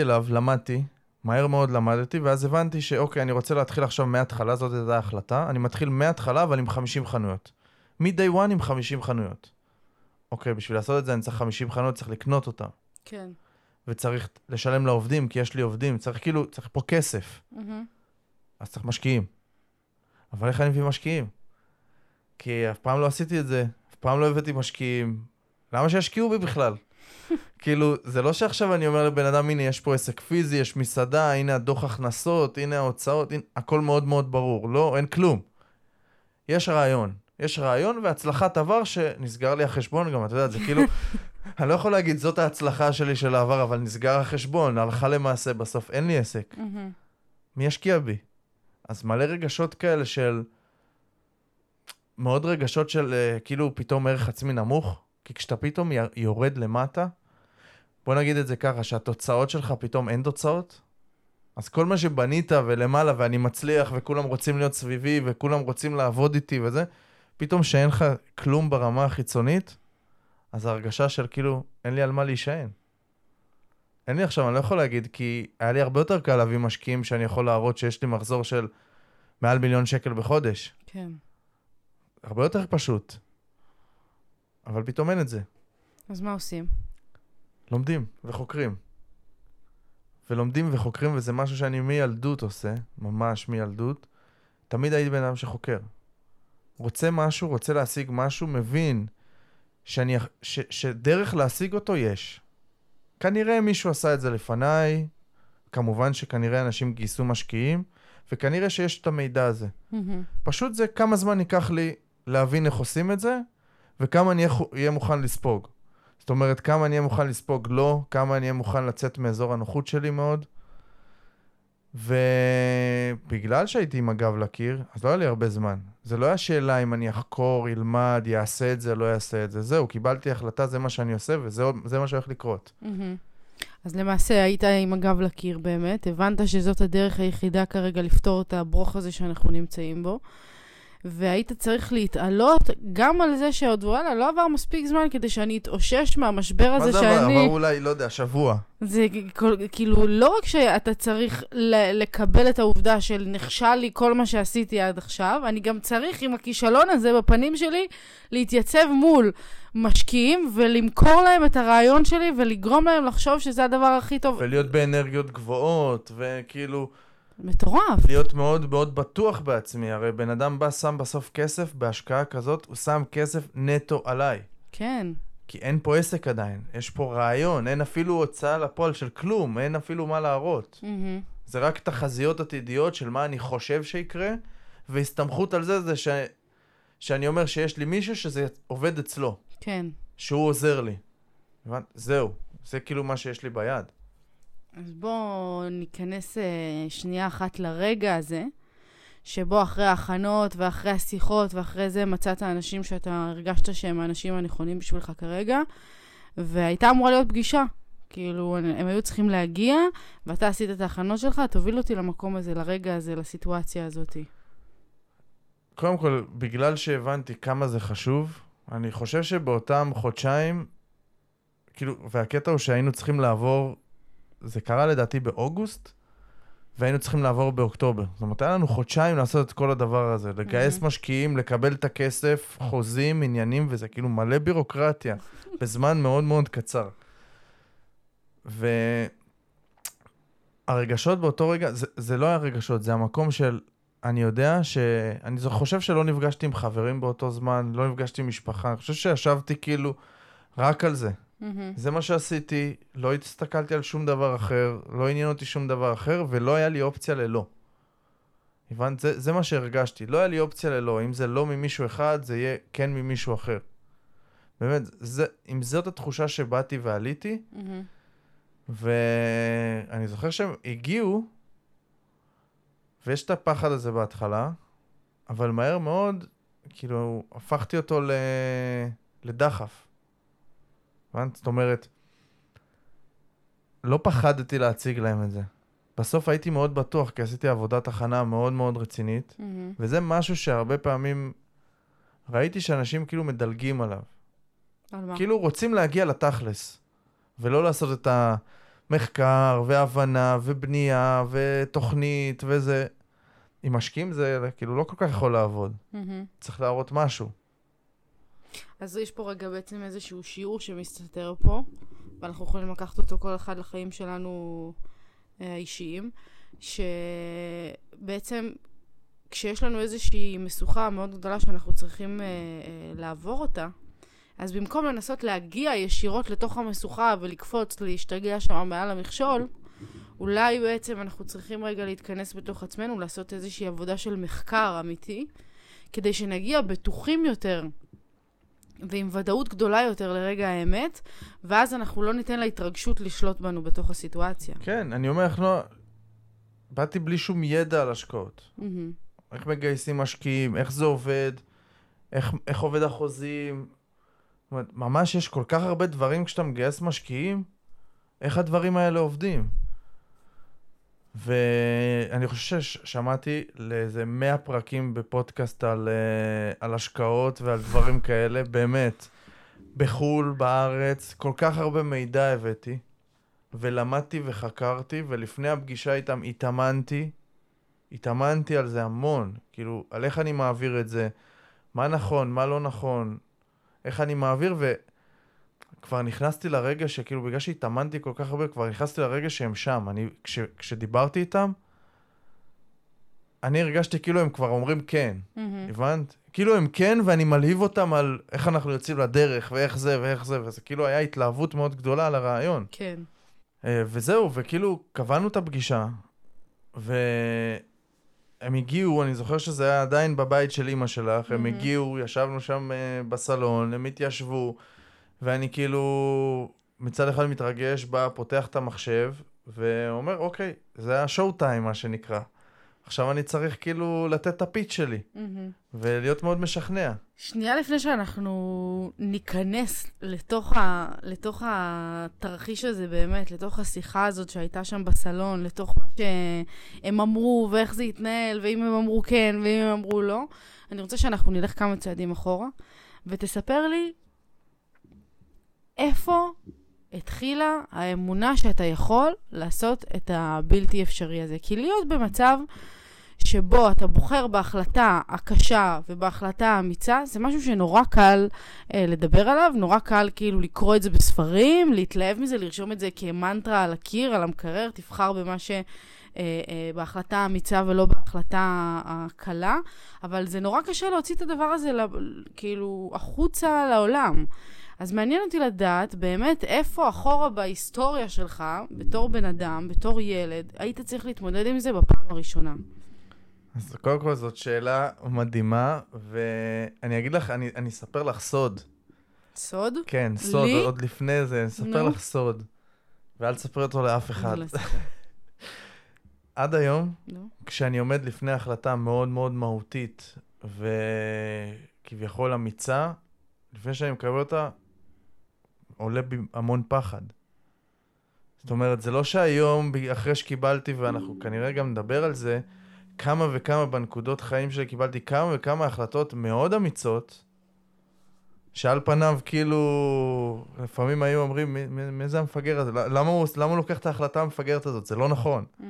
אליו, למדתי, מהר מאוד למדתי, ואז הבנתי שאוקיי, אני רוצה להתחיל עכשיו מההתחלה, זאת הייתה ההחלטה. אני מתחיל מההתחלה, אבל עם 50 חנויות. מ-day one עם 50 חנויות. אוקיי, בשביל לעשות את זה אני צריך 50 חנויות, צריך לקנות אותן. כן. וצריך לשלם לעובדים, כי יש לי עובדים, צריך כאילו, צריך פה כסף. Mm-hmm. אז צריך משקיעים. אבל איך אני מביא משקיעים? כי אף פעם לא עשיתי את זה, פעם לא הבאתי משקיעים. למה שישקיעו בי בכלל? (laughs) כאילו, זה לא שעכשיו אני אומר לבן אדם, הנה, יש פה עסק פיזי, יש מסעדה, הנה הדוח הכנסות, הנה ההוצאות, הנה, הכל מאוד מאוד ברור. לא, אין כלום. יש רעיון. יש רעיון והצלחת עבר שנסגר לי החשבון גם, אתה יודע, זה כאילו, (laughs) אני לא יכול להגיד, זאת ההצלחה שלי של העבר, אבל נסגר החשבון, הלכה למעשה, בסוף אין לי עסק. מי ישקיע בי? אז מלא רגשות כאלה של... מאוד רגשות של uh, כאילו פתאום ערך עצמי נמוך, כי כשאתה פתאום יורד למטה, בוא נגיד את זה ככה, שהתוצאות שלך פתאום אין תוצאות, אז כל מה שבנית ולמעלה ואני מצליח וכולם רוצים להיות סביבי וכולם רוצים לעבוד איתי וזה, פתאום שאין לך כלום ברמה החיצונית, אז ההרגשה של כאילו, אין לי על מה להישען. אין לי עכשיו, אני לא יכול להגיד, כי היה לי הרבה יותר קל להביא משקיעים שאני יכול להראות שיש לי מחזור של מעל מיליון שקל בחודש. כן. הרבה יותר פשוט. אבל פתאום אין את זה. אז מה עושים? לומדים וחוקרים. ולומדים וחוקרים, וזה משהו שאני מילדות עושה, ממש מילדות. תמיד הייתי בן אדם שחוקר. רוצה משהו, רוצה להשיג משהו, מבין שאני, ש, שדרך להשיג אותו יש. כנראה מישהו עשה את זה לפניי, כמובן שכנראה אנשים גייסו משקיעים, וכנראה שיש את המידע הזה. Mm-hmm. פשוט זה כמה זמן ייקח לי להבין איך עושים את זה, וכמה אני אהיה מוכן לספוג. זאת אומרת, כמה אני אהיה מוכן לספוג לא, כמה אני אהיה מוכן לצאת מאזור הנוחות שלי מאוד. ובגלל שהייתי עם הגב לקיר, אז לא היה לי הרבה זמן. זה לא היה שאלה אם אני אחקור, ילמד, יעשה את זה, לא יעשה את זה. זהו, קיבלתי החלטה, זה מה שאני עושה, וזה מה שהולך לקרות. אז למעשה היית עם הגב לקיר באמת, הבנת שזאת הדרך היחידה כרגע לפתור את הברוך הזה שאנחנו נמצאים בו. והיית צריך להתעלות גם על זה שעוד וואלה, לא עבר מספיק זמן כדי שאני אתאושש מהמשבר הזה שאני... מה זה עבר? עבר אולי, לא יודע, שבוע. זה כאילו, לא רק שאתה צריך לקבל את העובדה של נכשל לי כל מה שעשיתי עד עכשיו, אני גם צריך עם הכישלון הזה בפנים שלי להתייצב מול משקיעים ולמכור להם את הרעיון שלי ולגרום להם לחשוב שזה הדבר הכי טוב. ולהיות באנרגיות גבוהות, וכאילו... מטורף. להיות מאוד מאוד בטוח בעצמי. הרי בן אדם בא, שם בסוף כסף בהשקעה כזאת, הוא שם כסף נטו עליי. כן. כי אין פה עסק עדיין, יש פה רעיון, אין אפילו הוצאה לפועל של כלום, אין אפילו מה להראות. Mm-hmm. זה רק תחזיות עתידיות של מה אני חושב שיקרה, והסתמכות על זה זה ש... שאני אומר שיש לי מישהו שזה עובד אצלו. כן. שהוא עוזר לי. זהו, זה כאילו מה שיש לי ביד. אז בואו ניכנס uh, שנייה אחת לרגע הזה, שבו אחרי ההכנות ואחרי השיחות ואחרי זה מצאת אנשים שאתה הרגשת שהם האנשים הנכונים בשבילך כרגע, והייתה אמורה להיות פגישה. כאילו, הם היו צריכים להגיע, ואתה עשית את ההכנות שלך, תוביל אותי למקום הזה, לרגע הזה, לסיטואציה הזאת. קודם כל, בגלל שהבנתי כמה זה חשוב, אני חושב שבאותם חודשיים, כאילו, והקטע הוא שהיינו צריכים לעבור זה קרה לדעתי באוגוסט, והיינו צריכים לעבור באוקטובר. זאת אומרת, היה לנו חודשיים לעשות את כל הדבר הזה. לגייס mm-hmm. משקיעים, לקבל את הכסף, חוזים, עניינים, וזה כאילו מלא בירוקרטיה, (laughs) בזמן מאוד מאוד קצר. והרגשות באותו רגע, זה, זה לא היה רגשות, זה המקום של, אני יודע ש... אני חושב שלא נפגשתי עם חברים באותו זמן, לא נפגשתי עם משפחה, אני חושב שישבתי כאילו רק על זה. Mm-hmm. זה מה שעשיתי, לא הסתכלתי על שום דבר אחר, לא עניין אותי שום דבר אחר, ולא היה לי אופציה ללא. הבנת? זה, זה מה שהרגשתי. לא היה לי אופציה ללא. אם זה לא ממישהו אחד, זה יהיה כן ממישהו אחר. באמת, זה, אם זאת התחושה שבאתי ועליתי, mm-hmm. ואני זוכר שהם הגיעו, ויש את הפחד הזה בהתחלה, אבל מהר מאוד, כאילו, הפכתי אותו ל... לדחף. הבנת? זאת אומרת, לא פחדתי להציג להם את זה. בסוף הייתי מאוד בטוח, כי עשיתי עבודת הכנה מאוד מאוד רצינית, mm-hmm. וזה משהו שהרבה פעמים ראיתי שאנשים כאילו מדלגים עליו. על מה? כאילו רוצים להגיע לתכלס, ולא לעשות את המחקר, והבנה, ובנייה, ותוכנית, וזה. עם משקיעים זה כאילו לא כל כך יכול לעבוד. Mm-hmm. צריך להראות משהו. אז יש פה רגע בעצם איזשהו שיעור שמסתתר פה, ואנחנו יכולים לקחת אותו כל אחד לחיים שלנו אה, האישיים, שבעצם כשיש לנו איזושהי משוכה מאוד גדולה שאנחנו צריכים אה, אה, לעבור אותה, אז במקום לנסות להגיע ישירות לתוך המשוכה ולקפוץ, להשתגע שם מעל המכשול, אולי בעצם אנחנו צריכים רגע להתכנס בתוך עצמנו, לעשות איזושהי עבודה של מחקר אמיתי, כדי שנגיע בטוחים יותר ועם ודאות גדולה יותר לרגע האמת, ואז אנחנו לא ניתן להתרגשות לשלוט בנו בתוך הסיטואציה. כן, אני אומר לך, לא... באתי בלי שום ידע על השקעות. Mm-hmm. איך מגייסים משקיעים, איך זה עובד, איך, איך עובד החוזים. זאת אומרת, ממש יש כל כך הרבה דברים כשאתה מגייס משקיעים, איך הדברים האלה עובדים. ואני חושב ששמעתי לאיזה 100 פרקים בפודקאסט על, uh, על השקעות ועל דברים כאלה, באמת. בחו"ל, בארץ, כל כך הרבה מידע הבאתי, ולמדתי וחקרתי, ולפני הפגישה איתם התאמנתי, התאמנתי על זה המון, כאילו, על איך אני מעביר את זה, מה נכון, מה לא נכון, איך אני מעביר, ו... כבר נכנסתי לרגע שכאילו בגלל שהתאמנתי כל כך הרבה, כבר נכנסתי לרגע שהם שם. אני, כש, כשדיברתי איתם, אני הרגשתי כאילו הם כבר אומרים כן, mm-hmm. הבנת? כאילו הם כן, ואני מלהיב אותם על איך אנחנו יוצאים לדרך, ואיך זה, ואיך זה, וזה כאילו היה התלהבות מאוד גדולה על הרעיון. כן. Uh, וזהו, וכאילו קבענו את הפגישה, והם הגיעו, אני זוכר שזה היה עדיין בבית של אימא שלך, mm-hmm. הם הגיעו, ישבנו שם uh, בסלון, הם התיישבו. ואני כאילו מצד אחד מתרגש, בא, פותח את המחשב, ואומר, אוקיי, זה השואו טיים, מה שנקרא. עכשיו אני צריך כאילו לתת את הפיץ שלי, ולהיות מאוד משכנע. שנייה לפני שאנחנו ניכנס לתוך, ה, לתוך התרחיש הזה באמת, לתוך השיחה הזאת שהייתה שם בסלון, לתוך מה שהם אמרו ואיך זה התנהל, ואם הם אמרו כן ואם הם אמרו לא, אני רוצה שאנחנו נלך כמה צעדים אחורה, ותספר לי איפה התחילה האמונה שאתה יכול לעשות את הבלתי אפשרי הזה. כי להיות במצב שבו אתה בוחר בהחלטה הקשה ובהחלטה האמיצה, זה משהו שנורא קל אה, לדבר עליו, נורא קל כאילו לקרוא את זה בספרים, להתלהב מזה, לרשום את זה כמנטרה על הקיר, על המקרר, תבחר במה ש... אה, אה, בהחלטה האמיצה ולא בהחלטה הקלה, אבל זה נורא קשה להוציא את הדבר הזה כאילו החוצה לעולם. אז מעניין אותי לדעת באמת איפה אחורה בהיסטוריה שלך, בתור בן אדם, בתור ילד, היית צריך להתמודד עם זה בפעם הראשונה. אז קודם כל זאת שאלה מדהימה, ואני אגיד לך, אני, אני אספר לך סוד. סוד? כן, סוד, לי? עוד לפני זה, אני אספר no. לך סוד. ואל תספרי אותו לאף אחד. (laughs) עד היום, no. כשאני עומד לפני החלטה מאוד מאוד מהותית, וכביכול אמיצה, לפני שאני מקבל אותה, עולה בי המון פחד. זאת אומרת, זה לא שהיום, אחרי שקיבלתי, ואנחנו כנראה גם נדבר על זה, כמה וכמה בנקודות חיים שלי קיבלתי כמה וכמה החלטות מאוד אמיצות, שעל פניו כאילו, לפעמים היו אומרים, מי, מי, מי זה המפגר הזה? למה הוא, למה הוא לוקח את ההחלטה המפגרת הזאת? זה לא נכון. Mm-hmm.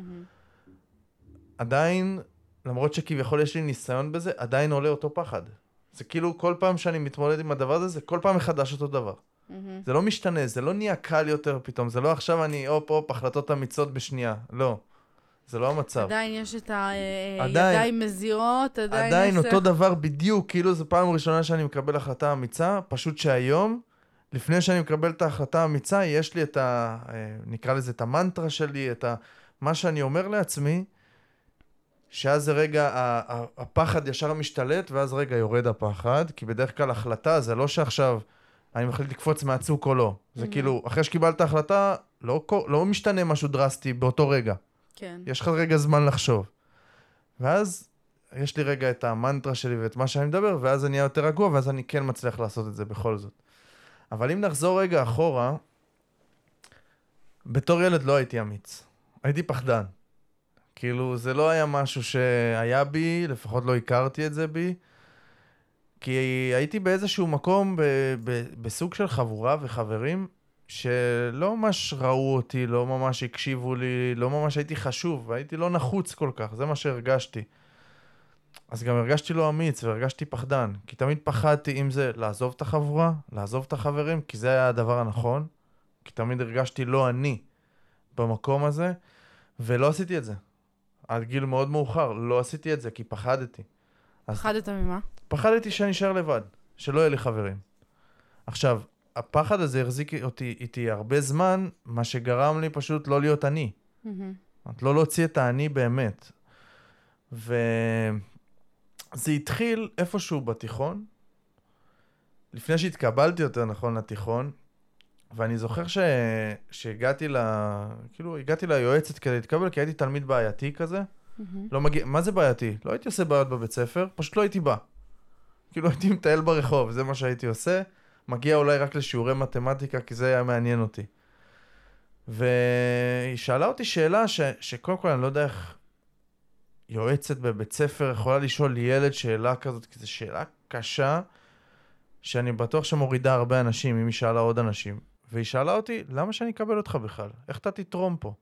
עדיין, למרות שכביכול יש לי ניסיון בזה, עדיין עולה אותו פחד. זה כאילו כל פעם שאני מתמודד עם הדבר הזה, זה כל פעם מחדש אותו דבר. Mm-hmm. זה לא משתנה, זה לא נהיה קל יותר פתאום, זה לא עכשיו אני הופ הופ החלטות אמיצות בשנייה, לא. זה לא המצב. עדיין יש את הידיים מזיעות, עדיין... עדיין אותו דבר בדיוק, כאילו זו פעם ראשונה שאני מקבל החלטה אמיצה, פשוט שהיום, לפני שאני מקבל את ההחלטה האמיצה, יש לי את ה... אה, נקרא לזה את המנטרה שלי, את ה... מה שאני אומר לעצמי, שאז זה רגע, הפחד ישר משתלט, ואז רגע יורד הפחד, כי בדרך כלל החלטה זה לא שעכשיו אני מחליט לקפוץ מהצוק או לא. זה mm-hmm. כאילו, אחרי שקיבלת החלטה, לא, לא משתנה משהו דרסטי באותו רגע. כן. יש לך רגע זמן לחשוב. ואז יש לי רגע את המנטרה שלי ואת מה שאני מדבר, ואז אני אהיה יותר רגוע, ואז אני כן מצליח לעשות את זה בכל זאת. אבל אם נחזור רגע אחורה, בתור ילד לא הייתי אמיץ. הייתי פחדן. כאילו, זה לא היה משהו שהיה בי, לפחות לא הכרתי את זה בי. כי הייתי באיזשהו מקום, ב- ב- בסוג של חבורה וחברים, שלא ממש ראו אותי, לא ממש הקשיבו לי, לא ממש הייתי חשוב, הייתי לא נחוץ כל כך, זה מה שהרגשתי. אז גם הרגשתי לא אמיץ והרגשתי פחדן, כי תמיד פחדתי אם זה לעזוב את החבורה, לעזוב את החברים, כי זה היה הדבר הנכון, כי תמיד הרגשתי לא אני במקום הזה, ולא עשיתי את זה. עד גיל מאוד מאוחר, לא עשיתי את זה, כי פחדתי. פחדת ממה? פחדתי שאני אשאר לבד, שלא יהיה לי חברים. עכשיו, הפחד הזה החזיק אותי איתי הרבה זמן, מה שגרם לי פשוט לא להיות אני. Mm-hmm. לא להוציא את האני באמת. וזה התחיל איפשהו בתיכון, לפני שהתקבלתי יותר נכון לתיכון, ואני זוכר ש... שהגעתי ל... כאילו, הגעתי ליועצת כדי להתקבל, כי הייתי תלמיד בעייתי כזה. Mm-hmm. לא מגיע... מה זה בעייתי? לא הייתי עושה בעיות בבית ספר, פשוט לא הייתי בא. כאילו הייתי מטייל ברחוב, זה מה שהייתי עושה. מגיע אולי רק לשיעורי מתמטיקה, כי זה היה מעניין אותי. והיא שאלה אותי שאלה ש... שקודם כל אני לא יודע איך יועצת בבית ספר יכולה לשאול ילד שאלה כזאת, כי זו שאלה קשה, שאני בטוח שמורידה הרבה אנשים, אם היא שאלה עוד אנשים. והיא שאלה אותי, למה שאני אקבל אותך בכלל? איך אתה תתרום פה?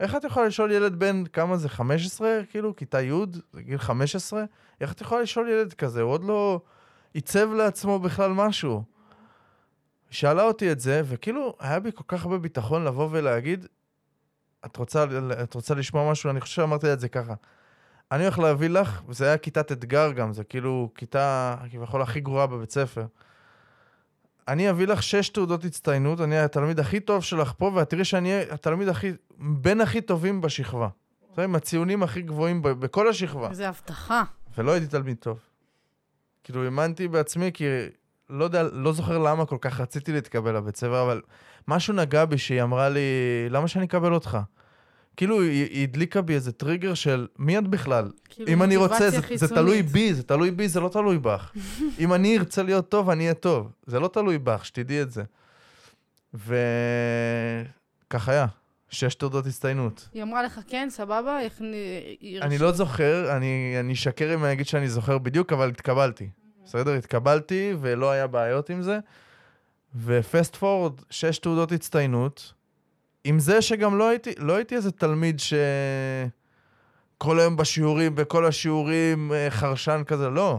איך את יכולה לשאול ילד בן, כמה זה, 15? כאילו, כיתה י', זה גיל 15? איך את יכולה לשאול ילד כזה? הוא עוד לא עיצב לעצמו בכלל משהו. שאלה אותי את זה, וכאילו, היה בי כל כך הרבה ביטחון לבוא ולהגיד, את רוצה, את רוצה לשמוע משהו? אני חושב שאמרתי את זה ככה. אני הולך להביא לך, וזה היה כיתת אתגר גם, זה כאילו כיתה כביכול הכי גרועה בבית ספר. אני אביא לך שש תעודות הצטיינות, אני התלמיד הכי טוב שלך פה, ואת תראי שאני התלמיד הכי, בין הכי טובים בשכבה. זה עם הציונים הכי גבוהים בכל השכבה. איזה הבטחה. ולא הייתי תלמיד טוב. כאילו, האמנתי בעצמי, כי לא יודע, לא זוכר למה כל כך רציתי להתקבל לבית ספר, אבל משהו נגע בי שהיא אמרה לי, למה שאני אקבל אותך? כאילו, היא, הדליקה בי איזה טריגר של מי את בכלל? כאילו, אם אני רוצה, זה, זה. תלוי בי, זה תלוי בי, זה לא תלוי בך. (laughs) אם אני ארצה להיות טוב, אני אהיה טוב. זה לא תלוי בך, שתדעי את זה. וכך היה, שש תעודות הצטיינות. היא אמרה לך, כן, סבבה? איך נ... אני לא זוכר, אני, אני אשקר אם אני אגיד שאני זוכר בדיוק, אבל התקבלתי. בסדר? התקבלתי, ולא היה בעיות עם זה. ופסט פורד, שש תעודות הצטיינות. עם זה שגם לא הייתי, לא הייתי איזה תלמיד ש... כל היום בשיעורים, בכל השיעורים, אה, חרשן כזה, לא.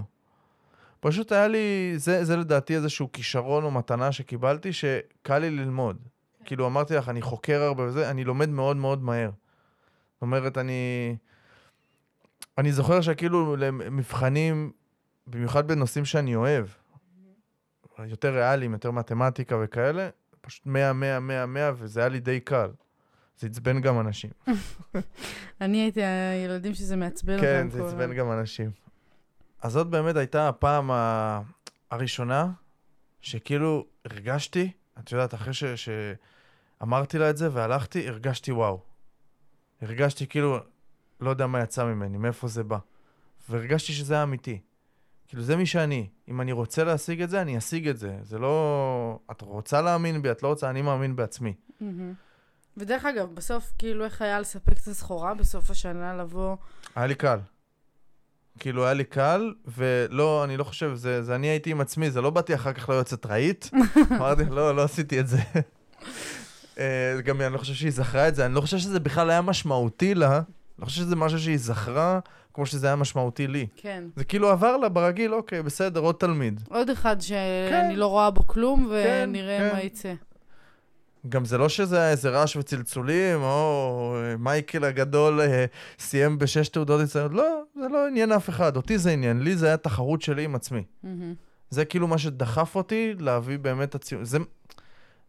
פשוט היה לי, זה, זה לדעתי איזשהו כישרון או מתנה שקיבלתי, שקל לי ללמוד. כאילו, אמרתי לך, אני חוקר הרבה וזה, אני לומד מאוד מאוד מהר. זאת אומרת, אני... אני זוכר שכאילו למבחנים, במיוחד בנושאים שאני אוהב, יותר ריאליים, יותר מתמטיקה וכאלה, פשוט 100, 100, 100, 100, וזה היה לי די קל. זה עצבן גם אנשים. (laughs) אני הייתי הילדים שזה מעצבן כן, אותם. זה כל עצבן גם אנשים. אז זאת באמת הייתה הפעם ה- הראשונה שכאילו הרגשתי, את יודעת, אחרי ש... שאמרתי לה את זה והלכתי, הרגשתי וואו. הרגשתי כאילו, לא יודע מה יצא ממני, מאיפה זה בא. והרגשתי שזה היה אמיתי. כאילו, זה מי שאני. אם אני רוצה להשיג את זה, אני אשיג את זה. זה לא... את רוצה להאמין בי, את לא רוצה, אני מאמין בעצמי. ודרך אגב, בסוף, כאילו, איך היה לספק את הסחורה בסוף השנה, לבוא... היה לי קל. כאילו, היה לי קל, ולא, אני לא חושב, זה, זה אני הייתי עם עצמי, זה לא באתי אחר כך ליועצת, ראית? (laughs) אמרתי, לא, לא עשיתי את זה. אה, גם אני לא חושב שהיא זכרה את זה, אני לא חושב שזה בכלל היה משמעותי לה, אני חושב שזה משהו שהיא זכרה, כמו שזה היה משמעותי לי. כן. זה כאילו עבר לה ברגיל, אוקיי, בסדר, עוד תלמיד. עוד אחד שאני לא רואה בו כלום, כן, ונראה כן. מה יצא. גם זה לא שזה היה איזה רעש וצלצולים, או אה, מייקל הגדול אה, סיים בשש תעודות הצטיינות, לא, זה לא עניין אף אחד, אותי זה עניין, לי זה היה תחרות שלי עם עצמי. מהמם. זה כאילו מה שדחף אותי להביא באמת את הציון. זה,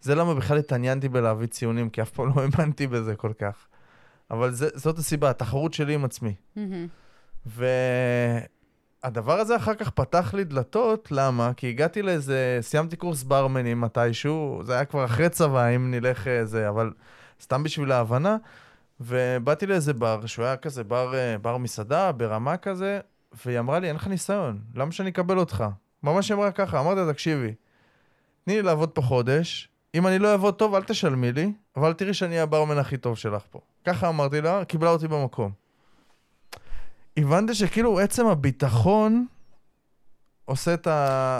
זה למה בכלל התעניינתי בלהביא ציונים, כי אף פעם לא האמנתי בזה כל כך. אבל זה, זאת הסיבה, התחרות שלי עם עצמי. והדבר הזה אחר כך פתח לי דלתות, למה? כי הגעתי לאיזה, סיימתי קורס ברמנים מתישהו, זה היה כבר אחרי צבא, אם נלך אה, זה, אבל סתם בשביל ההבנה, ובאתי לאיזה בר, שהוא היה כזה בר, אה, בר מסעדה, ברמה כזה, והיא אמרה לי, אין לך ניסיון, למה שאני אקבל אותך? ממש אמרה ככה, אמרתי לה, תקשיבי, תני לי לעבוד פה חודש, אם אני לא אעבוד טוב, אל תשלמי לי, אבל תראי שאני הברמן הכי טוב שלך פה. ככה אמרתי לה, קיבלה אותי במקום. הבנתי שכאילו עצם הביטחון עושה את.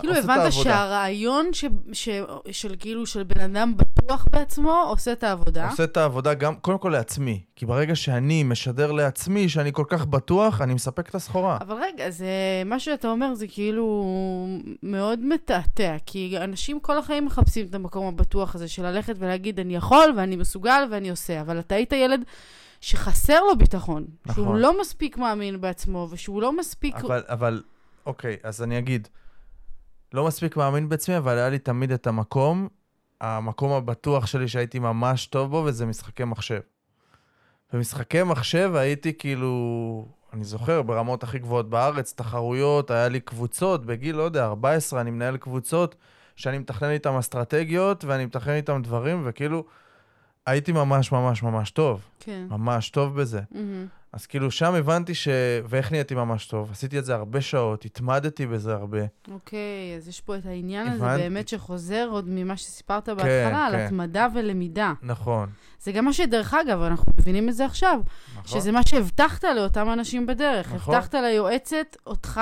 כאילו עושה את הבנת העבודה. שהרעיון ש- ש- של כאילו של בן אדם בטוח בעצמו עושה את העבודה. עושה את העבודה גם, קודם כל לעצמי. כי ברגע שאני משדר לעצמי שאני כל כך בטוח, אני מספק את הסחורה. אבל רגע, זה, מה שאתה אומר זה כאילו מאוד מתעתע, כי אנשים כל החיים מחפשים את המקום הבטוח הזה של ללכת ולהגיד, אני יכול ואני מסוגל ואני עושה, אבל אתה היית ילד שחסר לו ביטחון, נכון. שהוא לא מספיק מאמין בעצמו, ושהוא לא מספיק... אבל, אבל, אוקיי, אז אני אגיד, לא מספיק מאמין בעצמי, אבל היה לי תמיד את המקום, המקום הבטוח שלי שהייתי ממש טוב בו, וזה משחקי מחשב. במשחקי מחשב הייתי כאילו, אני זוכר, ברמות הכי גבוהות בארץ, תחרויות, היה לי קבוצות, בגיל, לא יודע, 14, אני מנהל קבוצות, שאני מתכנן איתם אסטרטגיות, ואני מתכנן איתם דברים, וכאילו, הייתי ממש ממש ממש טוב, כן. ממש טוב בזה. מהמם. אז כאילו שם הבנתי ש... ואיך נהייתי ממש טוב? עשיתי את זה הרבה שעות, התמדתי בזה הרבה. אוקיי, אז יש פה את העניין הזה הבנתי. באמת שחוזר עוד ממה שסיפרת בהתחלה, על כן. התמדה ולמידה. נכון. זה גם מה שדרך אגב, אנחנו מבינים את זה עכשיו, נכון. שזה מה שהבטחת לאותם אנשים בדרך. נכון. הבטחת ליועצת, אותך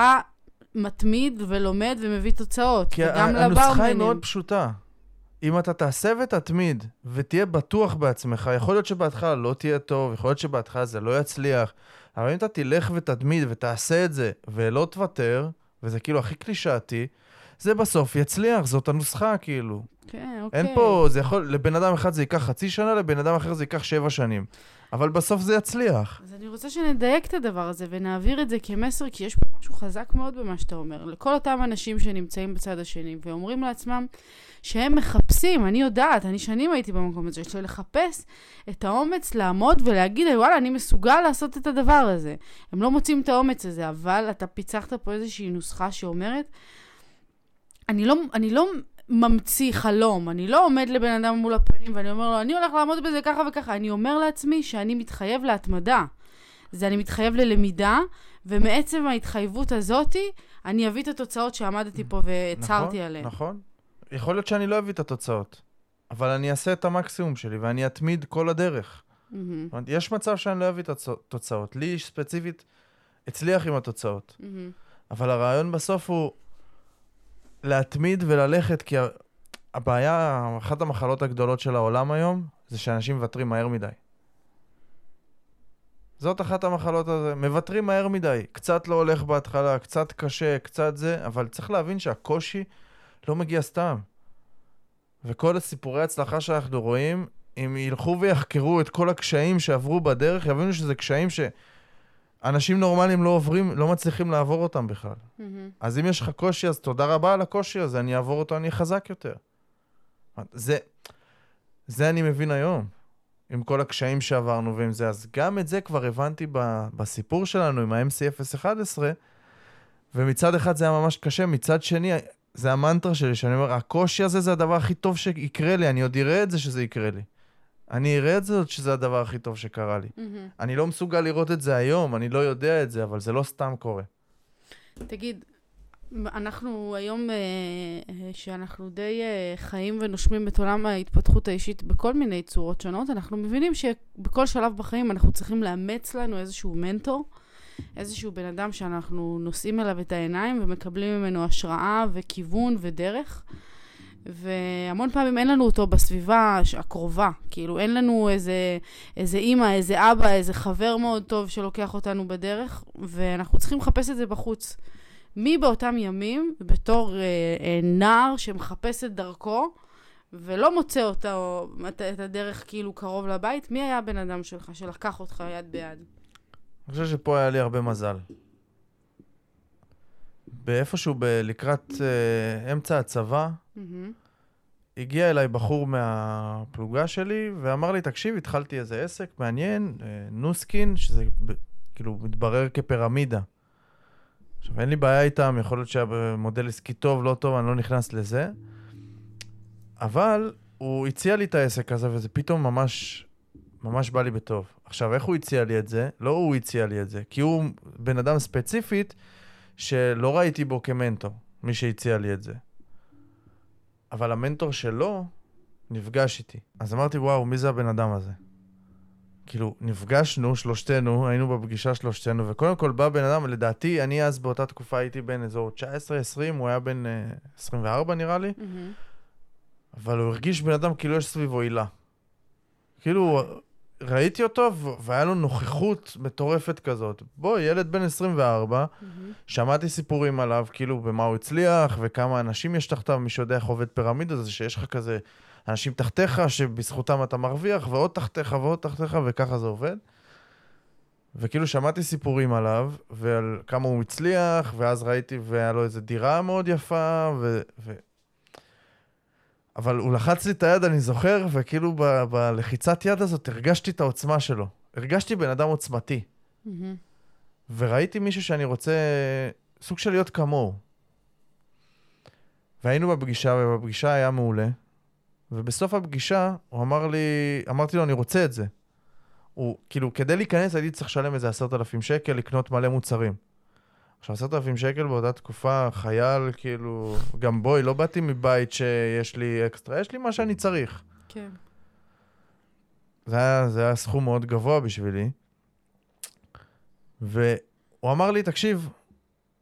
מתמיד ולומד ומביא תוצאות. כי הנוסחה היא. מאוד פשוטה. אם אתה תעשה ותתמיד, ותהיה בטוח בעצמך, יכול להיות שבהתחלה לא תהיה טוב, יכול להיות שבהתחלה זה לא יצליח, אבל אם אתה תלך ותתמיד ותעשה את זה, ולא תוותר, וזה כאילו הכי קלישאתי, זה בסוף יצליח, זאת הנוסחה כאילו. כן, אוקיי. אין פה, זה יכול, לבן אדם אחד זה ייקח חצי שנה, לבן אדם אחר זה ייקח שבע שנים. אבל בסוף זה יצליח. אז אני רוצה שנדייק את הדבר הזה ונעביר את זה כמסר, כי יש פה משהו חזק מאוד במה שאתה אומר. לכל אותם אנשים שנמצאים בצד השני ואומרים לעצמם שהם מחפשים, אני יודעת, אני שנים הייתי במקום הזה, של לחפש את האומץ לעמוד ולהגיד, וואלה, אני מסוגל לעשות את הדבר הזה. הם לא מוצאים את האומץ הזה, אבל אתה פיצחת פה איזושהי נוסחה שאומרת, אני לא, אני לא ממציא חלום, אני לא עומד לבן אדם מול הפנים ואני אומר לו, אני הולך לעמוד בזה ככה וככה, אני אומר לעצמי שאני מתחייב להתמדה. זה אני מתחייב ללמידה, ומעצם ההתחייבות הזאתי, אני אביא את התוצאות שעמדתי פה והצהרתי נכון, עליהן. נכון. יכול להיות שאני לא אביא את התוצאות, אבל אני אעשה את המקסימום שלי ואני אתמיד כל הדרך. זאת אומרת, יש מצב שאני לא אביא את התוצאות. לי ספציפית הצליח עם התוצאות. מהמם. אבל הרעיון בסוף הוא להתמיד וללכת, כי הבעיה, אחת המחלות הגדולות של העולם היום, זה שאנשים מוותרים מהר מדי. זאת אחת המחלות הזה, מוותרים מהר מדי. קצת לא הולך בהתחלה, קצת קשה, קצת זה, אבל צריך להבין שהקושי לא מגיע סתם. וכל הסיפורי הצלחה שאנחנו רואים, אם ילכו ויחקרו את כל הקשיים שעברו בדרך, יבינו שזה קשיים שאנשים נורמליים לא עוברים, לא מצליחים לעבור אותם בכלל. מהמם. אז אם יש לך קושי, אז תודה רבה על הקושי הזה, אני אעבור אותו, אני חזק יותר. זה, זה אני מבין היום, עם כל הקשיים שעברנו ועם זה. אז גם את זה כבר הבנתי ב, בסיפור שלנו עם ה-MC011, ומצד אחד זה היה ממש קשה, מצד שני, זה המנטרה שלי, שאני אומר, הקושי הזה זה הדבר הכי טוב שיקרה לי, אני עוד אראה את זה שזה יקרה לי. אני אראה את זה עוד שזה הדבר הכי טוב שקרה לי. מהמם. אני לא מסוגל לראות את זה היום, אני לא יודע את זה, אבל זה לא סתם קורה. תגיד, אנחנו היום, אה, אה, שאנחנו די אה, חיים ונושמים את עולם ההתפתחות האישית בכל מיני צורות שונות, אנחנו מבינים שבכל שלב בחיים אנחנו צריכים לאמץ לנו איזשהו מנטור, איזשהו בן אדם שאנחנו נושאים אליו את העיניים ומקבלים ממנו השראה וכיוון ודרך. והמון פעמים אין לנו אותו בסביבה הקרובה, כאילו אין לנו איזה, איזה אימא, איזה אבא, איזה חבר מאוד טוב שלוקח אותנו בדרך, ואנחנו צריכים לחפש את זה בחוץ. מי באותם ימים, בתור אה, אה, נער שמחפש את דרכו, ולא מוצא אותה, או, את, את הדרך כאילו קרוב לבית, מי היה הבן אדם שלך שלקח אותך יד ביד? אני חושב שפה היה לי הרבה מזל. באיפשהו ב- לקראת אה, אמצע הצבא, מהמם, הגיע אליי בחור מהפלוגה שלי ואמר לי, תקשיב, התחלתי איזה עסק מעניין, אה, נוסקין, שזה ב- כאילו מתברר כפירמידה. עכשיו, אין לי בעיה איתם, יכול להיות שהמודל עסקי טוב, לא טוב, אני לא נכנס לזה. אבל הוא הציע לי את העסק הזה, וזה פתאום ממש, ממש בא לי בטוב. עכשיו, איך הוא הציע לי את זה? לא הוא הציע לי את זה, כי הוא בן אדם ספציפית שלא ראיתי בו כמנטור, מי שהציע לי את זה. אבל המנטור שלו נפגש איתי. אז אמרתי, וואו, מי זה הבן אדם הזה? כאילו, נפגשנו שלושתנו, היינו בפגישה שלושתנו, וקודם כל בא בן אדם, לדעתי, אני אז באותה תקופה הייתי בן אזור 19-20, הוא היה בן אה, 24 נראה לי, מהמם, אבל הוא הרגיש בן אדם כאילו יש סביבו הילה. כאילו, ראיתי אותו, והיה לו נוכחות מטורפת כזאת. בוא, ילד בן 24, מהמם, שמעתי סיפורים עליו, כאילו במה הוא הצליח, וכמה אנשים יש תחתיו, מי שיודע איך עובד פירמידה, זה שיש לך כזה אנשים תחתיך, שבזכותם אתה מרוויח, ועוד תחתיך ועוד תחתיך, וככה זה עובד. וכאילו שמעתי סיפורים עליו, ועל כמה הוא הצליח, ואז ראיתי, והיה לו איזו דירה מאוד יפה, ו... ו... אבל הוא לחץ לי את היד, אני זוכר, וכאילו ב- בלחיצת יד הזאת הרגשתי את העוצמה שלו. הרגשתי בן אדם עוצמתי. מהמם, וראיתי מישהו שאני רוצה, סוג של להיות כמוהו. והיינו בפגישה, ובפגישה היה מעולה. ובסוף הפגישה הוא אמר לי, אמרתי לו, אני רוצה את זה. הוא, כאילו, כדי להיכנס הייתי צריך לשלם איזה עשרת אלפים שקל, לקנות מלא מוצרים. עכשיו, עשרת אלפים שקל באותה תקופה, חייל, כאילו, גם בואי, לא באתי מבית שיש לי אקסטרה, יש לי מה שאני צריך. כן. זה היה, זה היה סכום מאוד גבוה בשבילי. והוא אמר לי, תקשיב,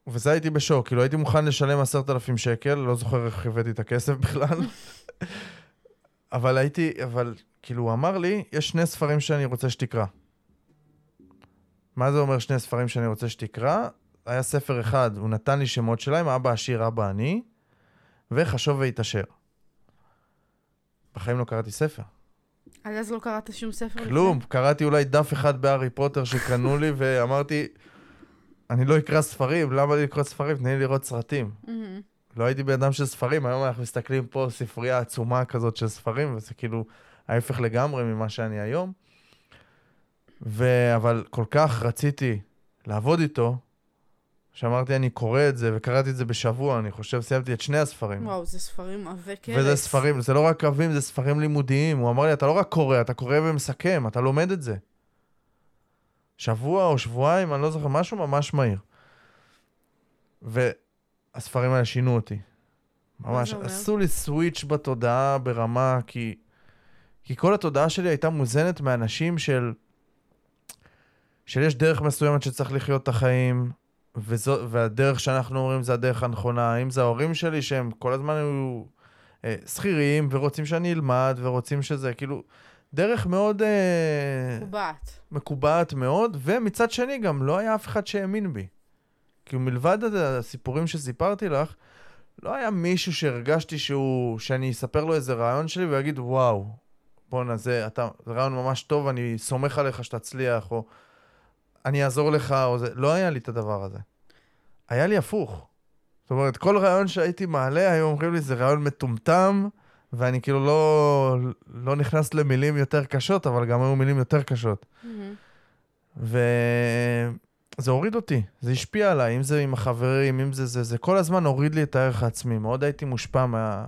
וזה הייתי בשוק, כאילו הייתי מוכן לשלם עשרת אלפים שקל, לא זוכר איך הבאתי את הכסף בכלל. (laughs) אבל הייתי, אבל כאילו הוא אמר לי, יש שני ספרים שאני רוצה שתקרא. מה זה אומר שני ספרים שאני רוצה שתקרא? היה ספר אחד, הוא נתן לי שמות שלהם, אבא עשיר, אבא עני, וחשוב והתעשר. בחיים לא קראתי ספר. עד אז לא קראת שום ספר? כלום, קראתי אולי דף אחד בהארי פוטר שקנו לי, (laughs) ואמרתי, אני לא אקרא ספרים, למה לי לקרוא ספרים? תני לי לראות סרטים. מהמם, לא הייתי בן אדם של ספרים, היום אנחנו מסתכלים פה ספרייה עצומה כזאת של ספרים, וזה כאילו ההפך לגמרי ממה שאני היום. ו... אבל כל כך רציתי לעבוד איתו, שאמרתי, אני קורא את זה, וקראתי את זה בשבוע, אני חושב, סיימתי את שני הספרים. וואו, זה ספרים עבי כרס. וזה ספרים, זה לא רק עבים, זה ספרים לימודיים. הוא אמר לי, אתה לא רק קורא, אתה קורא ומסכם, אתה לומד את זה. שבוע או שבועיים, אני לא זוכר, משהו ממש מהיר. והספרים האלה שינו אותי. ממש? עשו לי סוויץ' בתודעה ברמה, כי, כי כל התודעה שלי הייתה מוזנת מאנשים של, של יש דרך מסוימת שצריך לחיות את החיים, וזו, והדרך שאנחנו אומרים זה הדרך הנכונה. אם זה ההורים שלי שהם כל הזמן היו אה, שכירים ורוצים שאני אלמד ורוצים שזה, כאילו, דרך מאוד אה, מקובעת. מקובעת מאוד, ומצד שני גם לא היה אף אחד שהאמין בי. כאילו מלבד הסיפורים שסיפרתי לך, לא היה מישהו שהרגשתי שהוא, שאני אספר לו איזה רעיון שלי והוא יגיד, וואו, בואנה, זה, אתה, זה רעיון ממש טוב, אני סומך עליך שתצליח, או אני אעזור לך, או זה, לא היה לי את הדבר הזה. היה לי הפוך. זאת אומרת, כל רעיון שהייתי מעלה, היו אומרים לי, זה רעיון מטומטם, ואני כאילו לא, לא נכנס למילים יותר קשות, אבל גם היו מילים יותר קשות. וזה הוריד אותי, זה השפיע עליי, אם זה עם החברים, אם זה זה, זה כל הזמן הוריד לי את הערך העצמי. מאוד הייתי מושפע מה,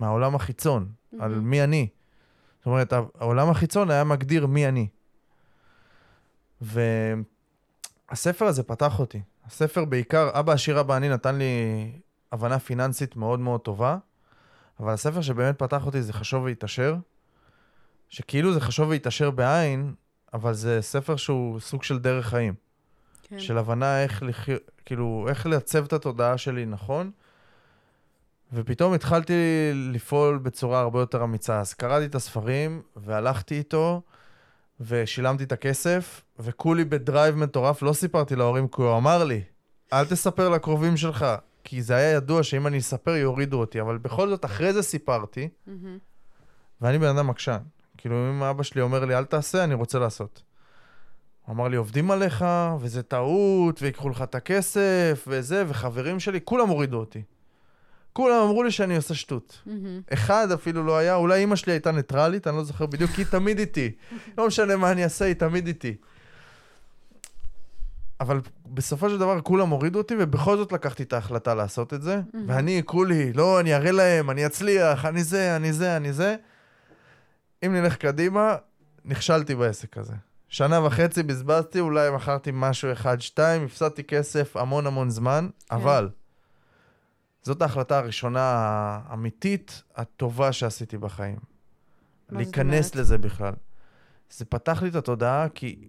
מהעולם החיצון, על מי אני. זאת אומרת, העולם החיצון היה מגדיר מי אני. והספר הזה פתח אותי. הספר בעיקר, אבא עשיר אבא אני נתן לי הבנה פיננסית מאוד מאוד טובה, אבל הספר שבאמת פתח אותי זה חשוב והתעשר, שכאילו זה חשוב והתעשר בעין, אבל זה ספר שהוא סוג של דרך חיים. כן. של הבנה איך, לחי... כאילו, איך לייצב את התודעה שלי נכון. ופתאום התחלתי לפעול בצורה הרבה יותר אמיצה. אז קראתי את הספרים, והלכתי איתו, ושילמתי את הכסף, וכולי ב drive מטורף, לא סיפרתי להורים, כי הוא אמר לי, אל תספר לקרובים שלך, כי זה היה ידוע שאם אני אספר יורידו אותי, אבל בכל זאת, אחרי זה סיפרתי, מהמם. ואני בן אדם עקשן. כאילו, אם אבא שלי אומר לי, אל תעשה, אני רוצה לעשות. הוא אמר לי, עובדים עליך, וזה טעות, ויקחו לך את הכסף, וזה, וחברים שלי, כולם הורידו אותי. כולם אמרו לי שאני עושה שטות. מהמם. אחד אפילו לא היה, אולי אימא שלי הייתה ניטרלית, אני לא זוכר בדיוק, כי היא תמיד איתי. (laughs) לא משנה מה אני אעשה, היא תמיד איתי. אבל בסופו של דבר כולם הורידו אותי, ובכל זאת לקחתי את ההחלטה לעשות את זה. מהמם. ואני, כולי, לא, אני אראה להם, אני אצליח, אני זה, אני זה, אני זה. אם נלך קדימה, נכשלתי בעסק הזה. שנה וחצי בזבזתי, אולי מכרתי משהו אחד, שתיים, הפסדתי כסף המון המון זמן, אבל זאת ההחלטה הראשונה האמיתית, הטובה שעשיתי בחיים. להיכנס? לזה בכלל. זה פתח לי את התודעה, כי...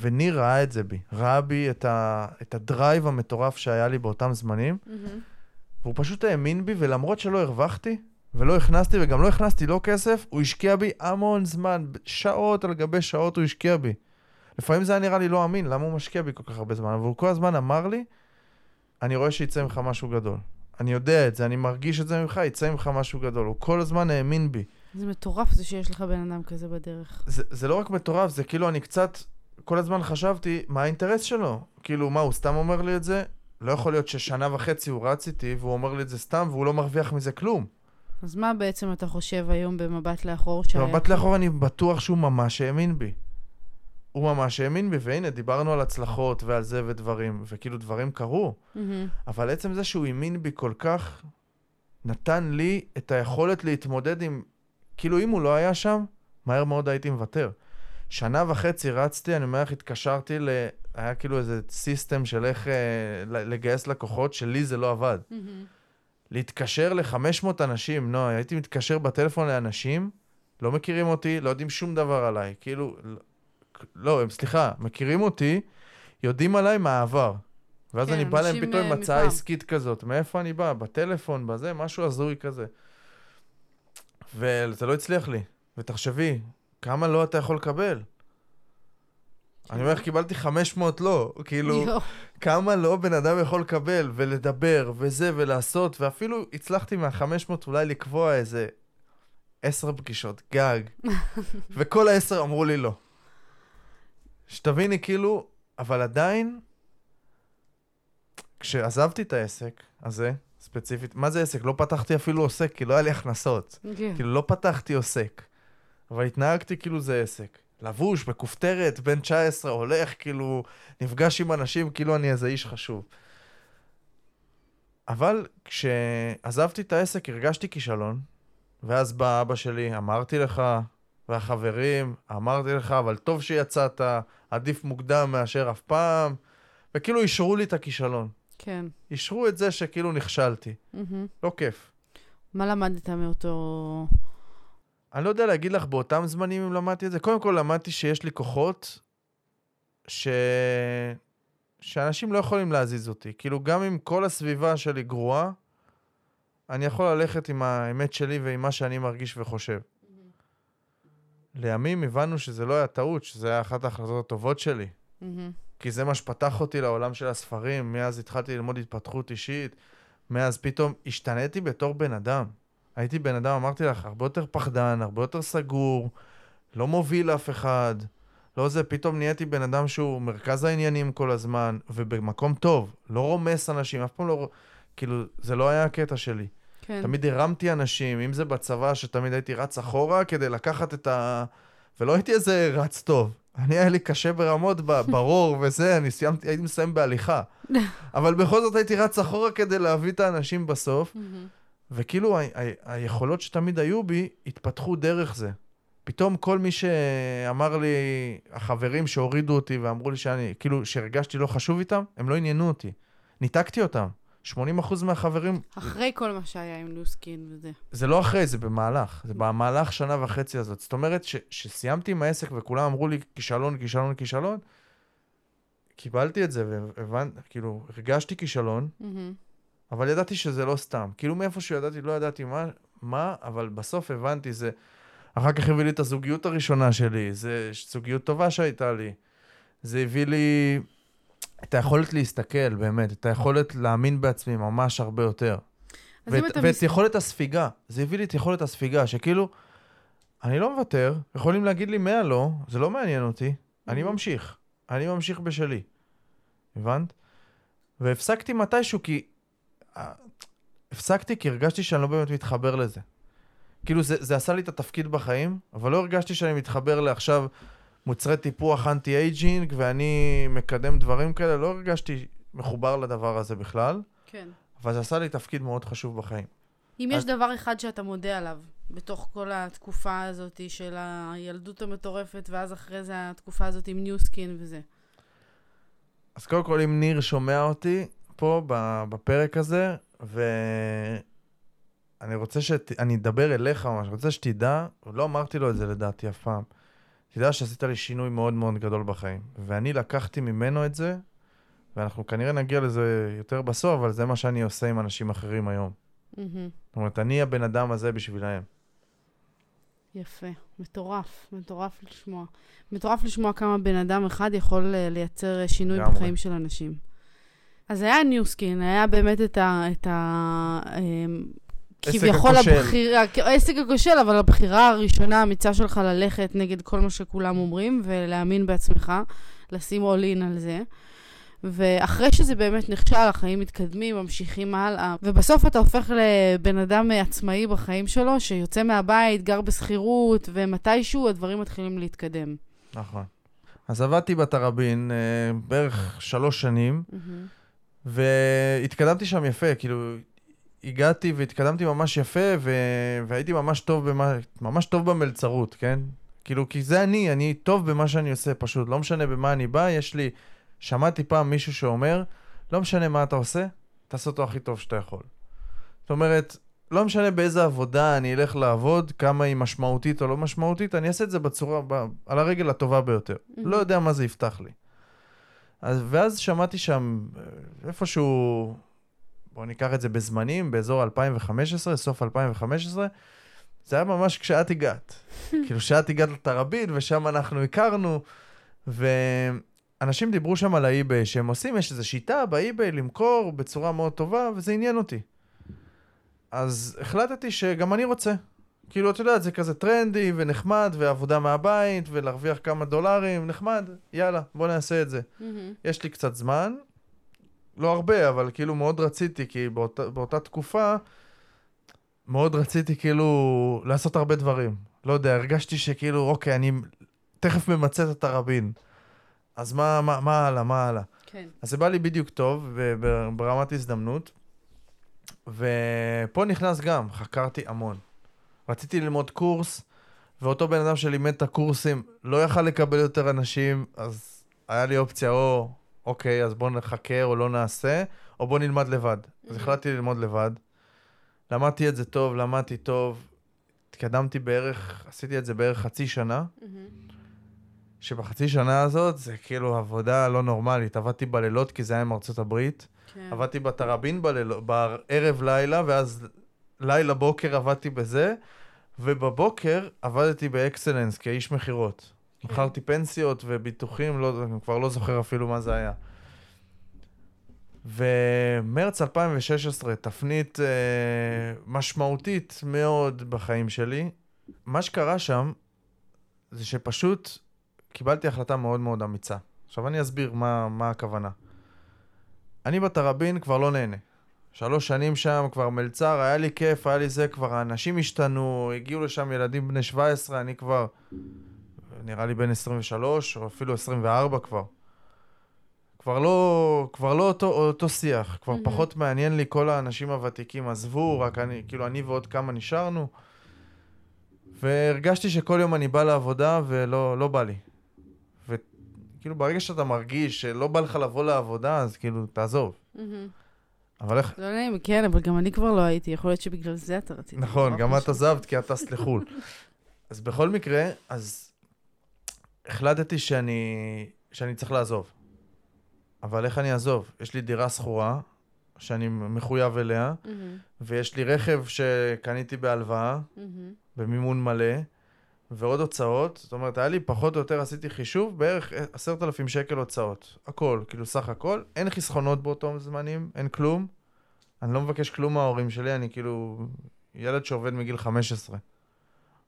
וניר ראה את זה בי. ראה בי את, ה... את הדרייב המטורף שהיה לי באותם זמנים, מהמם. והוא פשוט האמין בי, ולמרות שלא הרווחתי, ולא הכנסתי, וגם לא הכנסתי לו כסף, הוא השקיע בי המון זמן, שעות על גבי שעות הוא השקיע בי. לפעמים זה היה נראה לי לא אמין, למה הוא משקיע בי כל כך הרבה זמן? אבל הוא כל הזמן אמר לי, אני רואה שיצא ממך משהו גדול. אני יודע את זה, אני מרגיש את זה ממך, יצא ממך משהו גדול. הוא כל הזמן האמין בי. זה מטורף זה שיש לך בן אדם כזה בדרך. זה, זה לא רק מטורף, זה כאילו אני קצת, כל הזמן חשבתי, מה האינטרס שלו? כאילו, מה, הוא סתם אומר לי את זה? לא יכול להיות ששנה וחצי הוא רץ איתי, והוא אומר לי את זה סתם, והוא לא מרוויח מזה כלום. אז מה בעצם אתה חושב היום במבט לאחור? במבט לאחור אני בטוח שהוא ממש האמין בי. הוא ממש האמין בי, והנה, דיברנו על הצלחות ועל זה ודברים, וכאילו דברים קרו, מהמם. אבל עצם זה שהוא האמין בי כל כך, נתן לי את היכולת להתמודד עם, כאילו אם הוא לא היה שם, מהר מאוד הייתי מוותר. שנה וחצי רצתי, אני אומר לך, התקשרתי ל... היה כאילו איזה סיסטם של איך אה, לגייס לקוחות, שלי זה לא עבד. מהמם. להתקשר ל-500 אנשים, נועה, הייתי מתקשר בטלפון לאנשים, לא מכירים אותי, לא יודעים שום דבר עליי. כאילו, לא- הם, סליחה, מכירים אותי, יודעים עליי מהעבר. ואז כן, אני בא להם פתאום עם אה, הצעה. עסקית כזאת. מאיפה אני בא? בטלפון, בזה, משהו הזוי כזה. וזה לא הצליח לי. ותחשבי, כמה לא אתה יכול לקבל? אני אומר לך, קיבלתי 500 לא. כאילו. כמה לא בן אדם יכול לקבל ולדבר וזה ולעשות, ואפילו הצלחתי מה-500 אולי לקבוע איזה עשר פגישות, גג. (laughs) וכל העשר אמרו לי לא. שתביני, כאילו, אבל עדיין, כשעזבתי את העסק הזה, ספציפית, מה זה עסק? לא פתחתי אפילו עוסק, כי לא היה לי הכנסות. כן. כאילו, לא פתחתי עוסק, אבל התנהגתי כאילו זה עסק. לבוש בכופתרת, בן 19, הולך, כאילו, נפגש עם אנשים, כאילו אני איזה איש חשוב. אבל כשעזבתי את העסק הרגשתי כישלון, ואז בא אבא שלי, אמרתי לך, והחברים, אמרתי לך, אבל טוב שיצאת, עדיף מוקדם מאשר אף פעם, וכאילו אישרו לי את הכישלון. כן. אישרו את זה שכאילו נכשלתי. מהמם. לא כיף. מה למדת מאותו... אני לא יודע להגיד לך באותם זמנים אם למדתי את זה. קודם כל למדתי שיש לי כוחות ש... שאנשים לא יכולים להזיז אותי. כאילו, גם אם כל הסביבה שלי גרועה, אני יכול ללכת עם האמת שלי ועם מה שאני מרגיש וחושב. לימים הבנו שזה לא היה טעות, שזה היה אחת ההחלטות הטובות שלי. מהמם. כי זה מה שפתח אותי לעולם של הספרים, מאז התחלתי ללמוד התפתחות אישית, מאז פתאום השתניתי בתור בן אדם. הייתי בן אדם, אמרתי לך, הרבה יותר פחדן, הרבה יותר סגור, לא מוביל אף אחד, לא זה, פתאום נהייתי בן אדם שהוא מרכז העניינים כל הזמן, ובמקום טוב, לא רומס אנשים, אף פעם לא... כאילו, זה לא היה הקטע שלי. כן. תמיד הרמתי אנשים, אם זה בצבא, שתמיד הייתי רץ אחורה כדי לקחת את ה... ולא הייתי איזה רץ טוב. אני, היה לי קשה ברמות ברור וזה, אני סיימתי, הייתי מסיים בהליכה. (laughs) אבל בכל זאת הייתי רץ אחורה כדי להביא את האנשים בסוף. וכאילו ה- ה- היכולות שתמיד היו בי, התפתחו דרך זה. פתאום כל מי שאמר לי, החברים שהורידו אותי ואמרו לי שאני, כאילו, שהרגשתי לא חשוב איתם, הם לא עניינו אותי. ניתקתי אותם. 80% מהחברים אחרי כל מה שהיה עם לוסקין וזה. זה לא אחרי, זה במהלך. זה במהלך שנה וחצי הזאת. זאת אומרת, שסיימתי עם העסק וכולם אמרו לי, כישלון, כישלון, כישלון, קיבלתי את זה והבנתי, כאילו, הרגשתי כישלון, מהמם. אבל ידעתי שזה לא סתם. כאילו, מאיפשהו ידעתי, לא ידעתי מה, מה, אבל בסוף הבנתי, זה... אחר כך הביא לי את הזוגיות הראשונה שלי, זה זוגיות טובה שהייתה לי. זה הביא לי את היכולת להסתכל, באמת, את היכולת להאמין בעצמי ממש הרבה יותר. ואת, ואת מס- יכולת הספיגה. זה הביא לי את יכולת הספיגה, שכאילו, אני לא מוותר, יכולים להגיד לי 100 לא, זה לא מעניין אותי, אני Mhm. ממשיך. אני ממשיך בשלי. הבנת? והפסקתי מתישהו כי... אה, הפסקתי כי הרגשתי שאני לא באמת מתחבר לזה. כאילו, זה, זה עשה לי את התפקיד בחיים, אבל לא הרגשתי שאני מתחבר לעכשיו מוצרי טיפוח anti-aging, ואני מקדם דברים כאלה, לא הרגשתי מחובר לדבר הזה בכלל, כן. אבל זה עשה לי תפקיד מאוד חשוב בחיים. אם יש אז- דבר אחד שאתה מודה עליו, בתוך כל התקופה הזאת של הילדות המטורפת, ואז אחרי זה התקופה הזאת עם ניוסקין וזה. אז קודם כל, אם ניר שומע אותי פה בפרק הזה, ואני רוצה שת... אני אדבר אליך ממש, אני רוצה שתדע, לא אמרתי לו את זה לדעתי אף פעם, תדע שעשית לי שינוי מאוד מאוד גדול בחיים. ואני לקחתי ממנו את זה, ואנחנו כנראה נגיע לזה יותר בסוף, אבל זה מה שאני עושה עם אנשים אחרים היום. זאת אומרת, אני הבן אדם הזה בשבילהם. יפה. מטורף. מטורף לשמוע. מטורף לשמוע כמה בן אדם אחד יכול אה, לייצר אה, שינוי. בחיים של אנשים. אז היה ניוסקין, היה באמת את ה... את ה עסק כביכול. הבחירה, העסק הכושל, אבל הבחירה הראשונה האמיצה שלך ללכת נגד כל מה שכולם אומרים, ולהאמין בעצמך, לשים all in על זה. ואחרי שזה באמת נכשל, החיים מתקדמים, ממשיכים הלאה, ובסוף אתה הופך לבן אדם עצמאי בחיים שלו, שיוצא מהבית, גר בשכירות, ומתישהו הדברים מתחילים להתקדם. נכון. אז עבדתי בתראבין אה, בערך שלוש שנים, והתקדמתי שם יפה, כאילו, הגעתי והתקדמתי ממש יפה, ו... והייתי ממש טוב, במה... ממש טוב במלצרות, כן? כאילו, כי זה אני, אני טוב במה שאני עושה, פשוט. לא משנה במה אני בא, יש לי... שמעתי פעם מישהו שאומר, לא משנה מה אתה עושה, תעשה אותו הכי טוב שאתה יכול. זאת אומרת, לא משנה באיזה עבודה אני אלך לעבוד, כמה היא משמעותית או לא משמעותית, אני אעשה את זה בצורה, ב... על הרגל הטובה ביותר. לא יודע מה זה יפתח לי. אז, ואז שמעתי שם אה, איפשהו, בואו ניקח את זה בזמנים, באזור 2015, סוף 2015, זה היה ממש כשאת הגעת. (laughs) כאילו, כשאת הגעת לתראבין, ושם אנחנו הכרנו, ואנשים דיברו שם על האי-ביי שהם עושים, יש איזו שיטה באי-ביי למכור בצורה מאוד טובה, וזה עניין אותי. אז החלטתי שגם אני רוצה. כאילו, את יודעת, זה כזה טרנדי ונחמד, ועבודה מהבית, ולהרוויח כמה דולרים, נחמד, יאללה, בוא נעשה את זה. יש לי קצת זמן, לא הרבה, אבל כאילו מאוד רציתי, כי באותה, באותה תקופה מאוד רציתי כאילו לעשות הרבה דברים. לא יודע, הרגשתי שכאילו, אוקיי, אני תכף ממצה את התראבין. אז מה, מה, מה הלאה, מה הלאה? כן. אז זה בא לי בדיוק טוב, וב- ברמת הזדמנות. ופה נכנס גם, חקרתי המון. רציתי ללמוד קורס, ואותו בן אדם שלימד את הקורסים לא יכל לקבל יותר אנשים, אז היה לי אופציה או, אוקיי, אז בוא נחקר או לא נעשה, או בוא נלמד לבד. אז Mhm. החלטתי ללמוד לבד. למדתי את זה טוב, למדתי טוב. התקדמתי בערך, עשיתי את זה בערך חצי שנה. שבחצי שנה הזאת זה כאילו עבודה לא נורמלית. עבדתי בלילות כי זה היה עם ארצות הברית. כן. עבדתי בתראבין בלילות, בערב לילה, ואז לילה בוקר עבדתי בזה, ובבוקר עבדתי באקסלנס כאיש מכירות. מכרתי פנסיות וביטוחים, לא, אני כבר לא זוכר אפילו מה זה היה. ומרץ 2016, תפנית אה, משמעותית מאוד בחיים שלי. מה שקרה שם, זה שפשוט קיבלתי החלטה מאוד מאוד אמיצה. עכשיו אני אסביר מה, מה הכוונה. אני בתראבין כבר לא נהנה. שלוש שנים שם, כבר מלצר, היה לי כיף, היה לי זה, כבר האנשים השתנו, הגיעו לשם ילדים בני 17, אני כבר, נראה לי בן 23, או אפילו 24 כבר. כבר לא, כבר לא אותו, אותו שיח, כבר מהמם. פחות מעניין לי, כל האנשים הוותיקים עזבו, רק אני, כאילו אני ועוד כמה נשארנו. והרגשתי שכל יום אני בא לעבודה ולא לא בא לי. וכאילו ברגע שאתה מרגיש שלא בא לך לבוא לעבודה, אז כאילו, תעזוב. מהמם. אבל איך... לא נעים, כן, אבל גם אני כבר לא הייתי, יכול להיות שבגלל זה אתה רצית. נכון, גם את. עזבת כי את טסת לחו"ל. (laughs) אז בכל מקרה, אז החלטתי שאני, שאני צריך לעזוב. אבל איך אני אעזוב? יש לי דירה שכורה, שאני מחויב אליה, מהמם, ויש לי רכב שקניתי בהלוואה, מהמם. במימון מלא, ועוד הוצאות. זאת אומרת, היה לי פחות או יותר, עשיתי חישוב, בערך עשרת אלפים שקל הוצאות. הכל, כאילו סך הכל. אין חסכונות באותם זמנים, אין כלום. אני לא מבקש כלום מההורים שלי, אני כאילו ילד שעובד מגיל 15.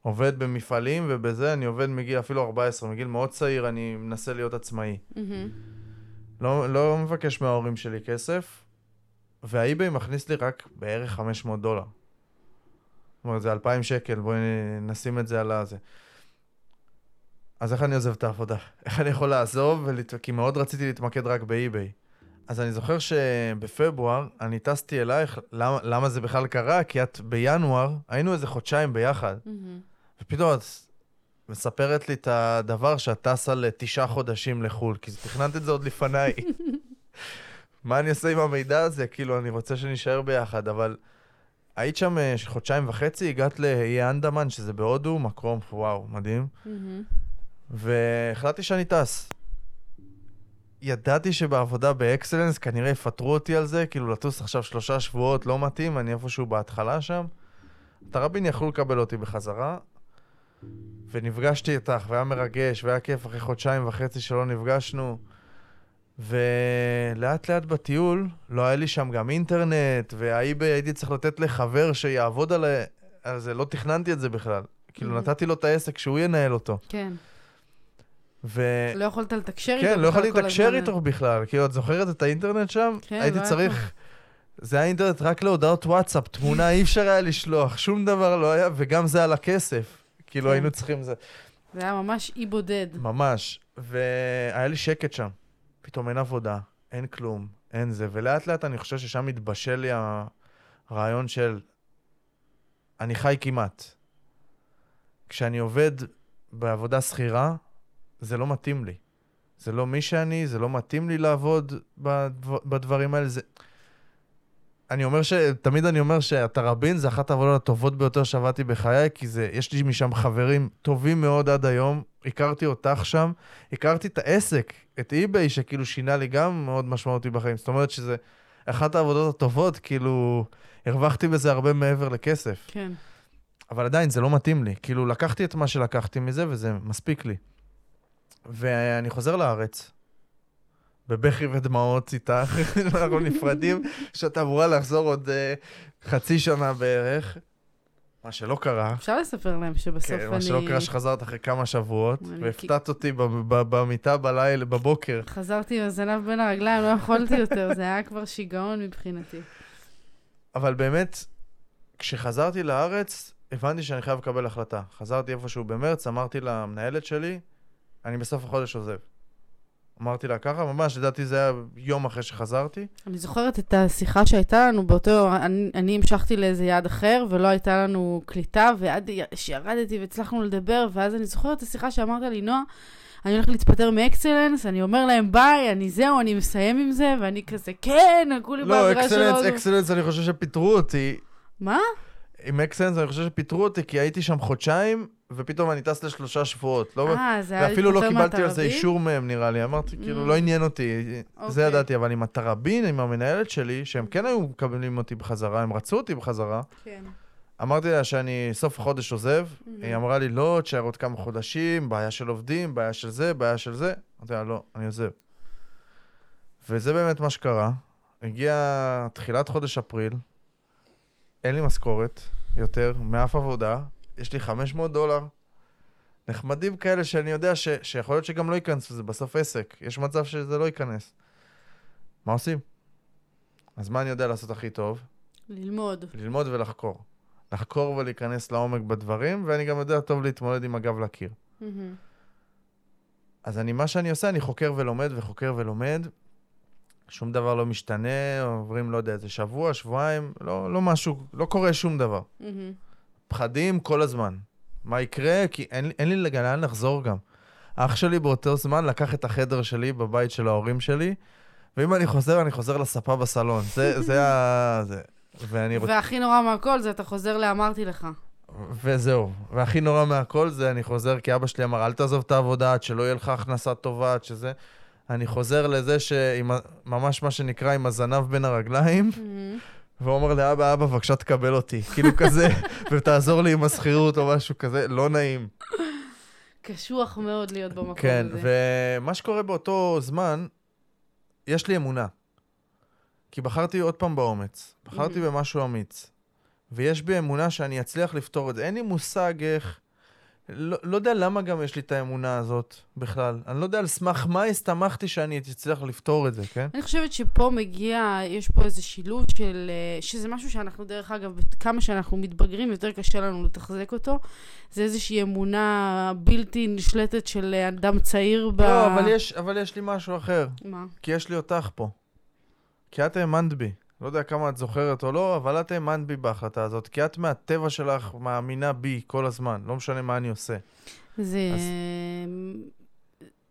עובד במפעלים, ובזה אני עובד מגיל אפילו 14, מגיל מאוד צעיר אני מנסה להיות עצמאי. לא, לא מבקש מההורים שלי כסף, והאיביי מכניס לי רק בערך 500 דולר. זאת אומרת, זה 2,000 שקל, בואי נשים את זה על הזה. אז איך אני עוזב את העבודה? (laughs) איך אני יכול לעזוב? ולהת... כי מאוד רציתי להתמקד רק באיביי. אז אני זוכר שבפברואר אני טסתי אלייך, למה, למה זה בכלל קרה? כי את בינואר, היינו איזה חודשיים ביחד, מהמם. ופתאום את מספרת לי את הדבר שאת טסה לתשעה חודשים לחו"ל, כי תכננת את זה עוד לפניי. (laughs) מה אני אעשה עם המידע הזה? כאילו, אני רוצה שנישאר ביחד, אבל היית שם אה, חודשיים וחצי, הגעת לאיי אנדמן, שזה בהודו, מקום, וואו, מדהים, מהמם. והחלטתי שאני טס. ידעתי שבעבודה באקסלנס כנראה יפטרו אותי על זה, כאילו לטוס עכשיו שלושה שבועות לא מתאים, אני איפשהו בהתחלה שם. תראבין יכלו לקבל אותי בחזרה, ונפגשתי איתך, והיה מרגש, והיה כיף אחרי חודשיים וחצי שלא נפגשנו. ולאט לאט בטיול, לא היה לי שם גם אינטרנט, והאיבי הייתי צריך לתת לחבר שיעבוד על זה, לא תכננתי את זה בכלל. כאילו, Mhm. נתתי לו את העסק שהוא ינהל אותו. כן. ו... לא יכולת לתקשר איתו כן, לא יכולתי בכלל לתקשר. איתו בכלל. כאילו, את זוכרת את האינטרנט שם? כן, הייתי לא צריך... זה היה אינטרנט רק להודעות וואטסאפ, תמונה אי אפשר היה לשלוח, שום דבר לא היה, וגם זה על הכסף. כאילו, כן. היינו צריכים זה. זה היה ממש אי בודד. ממש. והיה לי שקט שם. פתאום אין עבודה, אין כלום, אין זה. ולאט לאט אני חושב ששם התבשל לי הרעיון של אני חי כמעט. כשאני עובד בעבודה שכירה, זה לא מתאים לי. זה לא מי שאני, זה לא מתאים לי לעבוד בדבר, בדברים האלה. זה... אני אומר ש... תמיד אני אומר שהתראבין זה אחת העבודות הטובות ביותר שעבדתי בחיי, כי זה... יש לי משם חברים טובים מאוד עד היום. הכרתי אותך שם, הכרתי את העסק, את אי-ביי, שכאילו שינה לי גם מאוד משמעותי בחיים. זאת אומרת שזה אחת העבודות הטובות, כאילו, הרווחתי בזה הרבה מעבר לכסף. כן. אבל עדיין זה לא מתאים לי. כאילו, לקחתי את מה שלקחתי מזה, וזה מספיק לי. ואני חוזר לארץ, בבכי ודמעות איתך, (laughs) אנחנו נפרדים, שאת אמורה לחזור עוד uh, חצי שנה בערך, מה שלא קרה. אפשר לספר להם שבסוף כן, אני... מה שלא קרה שחזרת אחרי כמה שבועות, והפתעת אותי במיטה בלילה, בבוקר. חזרתי עם הזנב בין הרגליים, לא יכולתי יותר, זה היה כבר שיגעון מבחינתי. אבל באמת, כשחזרתי לארץ, הבנתי שאני חייב לקבל החלטה. חזרתי איפשהו במרץ, אמרתי למנהלת שלי, אני בסוף החודש עוזב. אמרתי לה ככה, ממש, לדעתי זה היה יום אחרי שחזרתי. אני זוכרת את השיחה שהייתה לנו באותו, אני, אני המשכתי לאיזה יעד אחר, ולא הייתה לנו קליטה, ועד שירדתי והצלחנו לדבר, ואז אני זוכרת את השיחה שאמרת לי, נועה, אני הולך להתפטר מאקסלנס, אני אומר להם ביי, אני זהו, אני מסיים עם זה, ואני כזה, כן, כולי לא, באווירה שלו. אקסלנס, אקסלנס, אני חושב שפיטרו אותי. מה? עם אקסלנס אני חושב שפיטרו אותי, כי הייתי שם חודשיים, ופתאום אני טס לשלושה שבועות. לא, אה, זה היה ואפילו לא קיבלתי על זה? אישור מהם, נראה לי. אמרתי, כאילו, Mm. לא עניין אותי. זה אוקיי. ידעתי, אבל עם התראבין, עם המנהלת שלי, שהם כן היו מקבלים אותי בחזרה, הם רצו אותי בחזרה, כן. אמרתי לה שאני סוף החודש עוזב, Mm-hmm. היא אמרה לי, לא, תשאר עוד כמה חודשים, בעיה של עובדים, בעיה של זה, בעיה של זה. אמרתי לה, לא, אני עוזב. וזה באמת מה שקרה. הגיע תחילת חודש אפריל, אין לי משכורת יותר מאף עבודה, יש לי 500 דולר. נחמדים כאלה שאני יודע ש, שיכול להיות שגם לא ייכנסו, זה בסוף עסק. יש מצב שזה לא ייכנס. מה עושים? אז מה אני יודע לעשות הכי טוב? ללמוד. ללמוד ולחקור. לחקור ולהיכנס לעומק בדברים, ואני גם יודע טוב להתמודד עם הגב לקיר. אז אני, מה שאני עושה, אני חוקר ולומד וחוקר ולומד. שום דבר לא משתנה, עוברים, לא יודע, איזה שבוע, שבועיים, לא, לא משהו, לא קורה שום דבר. פחדים כל הזמן. מה יקרה? כי אין, אין לי לאן לחזור גם. אח שלי באותו זמן לקח את החדר שלי בבית של ההורים שלי, ואם אני חוזר, אני חוזר לספה בסלון. זה, זה ה... זה. ואני רוצה... והכי נורא מהכל זה אתה חוזר לאמרתי לך. וזהו. והכי נורא מהכל זה, אני חוזר, כי אבא שלי אמר, אל תעזוב את העבודה עד שלא יהיה לך הכנסה טובה, עד שזה... אני חוזר לזה שממש מה שנקרא עם הזנב בין הרגליים, מהמם. והוא אומר לאבא, אבא, בבקשה תקבל אותי. (laughs) כאילו כזה, ותעזור לי עם השכירות או משהו כזה, לא נעים. קשוח מאוד להיות במקום כן, הזה. ומה שקורה באותו זמן, יש לי אמונה. כי בחרתי עוד פעם באומץ. בחרתי במשהו אמיץ. ויש בי אמונה שאני אצליח לפתור את זה. אין לי מושג איך... לא, לא יודע למה גם יש לי את האמונה הזאת בכלל. אני לא יודע על סמך מה הסתמכתי שאני אצליח לפתור את זה, כן? אני חושבת שפה מגיע, יש פה איזה שילוב של, אה, שזה משהו שאנחנו, דרך אגב, כמה שאנחנו מתבגרים, יותר קשה לנו לתחזק אותו. זה איזושהי אמונה בלתי נשלטת של אה, אדם צעיר ב... לא, אבל יש, אבל יש לי משהו אחר. מה? כי יש לי אותך פה. כי את האמנת בי. לא יודע כמה את זוכרת או לא, אבל את האמנת בי בהחלטה הזאת. כי את מהטבע שלך מאמינה בי כל הזמן. לא משנה מה אני עושה. זה... אז-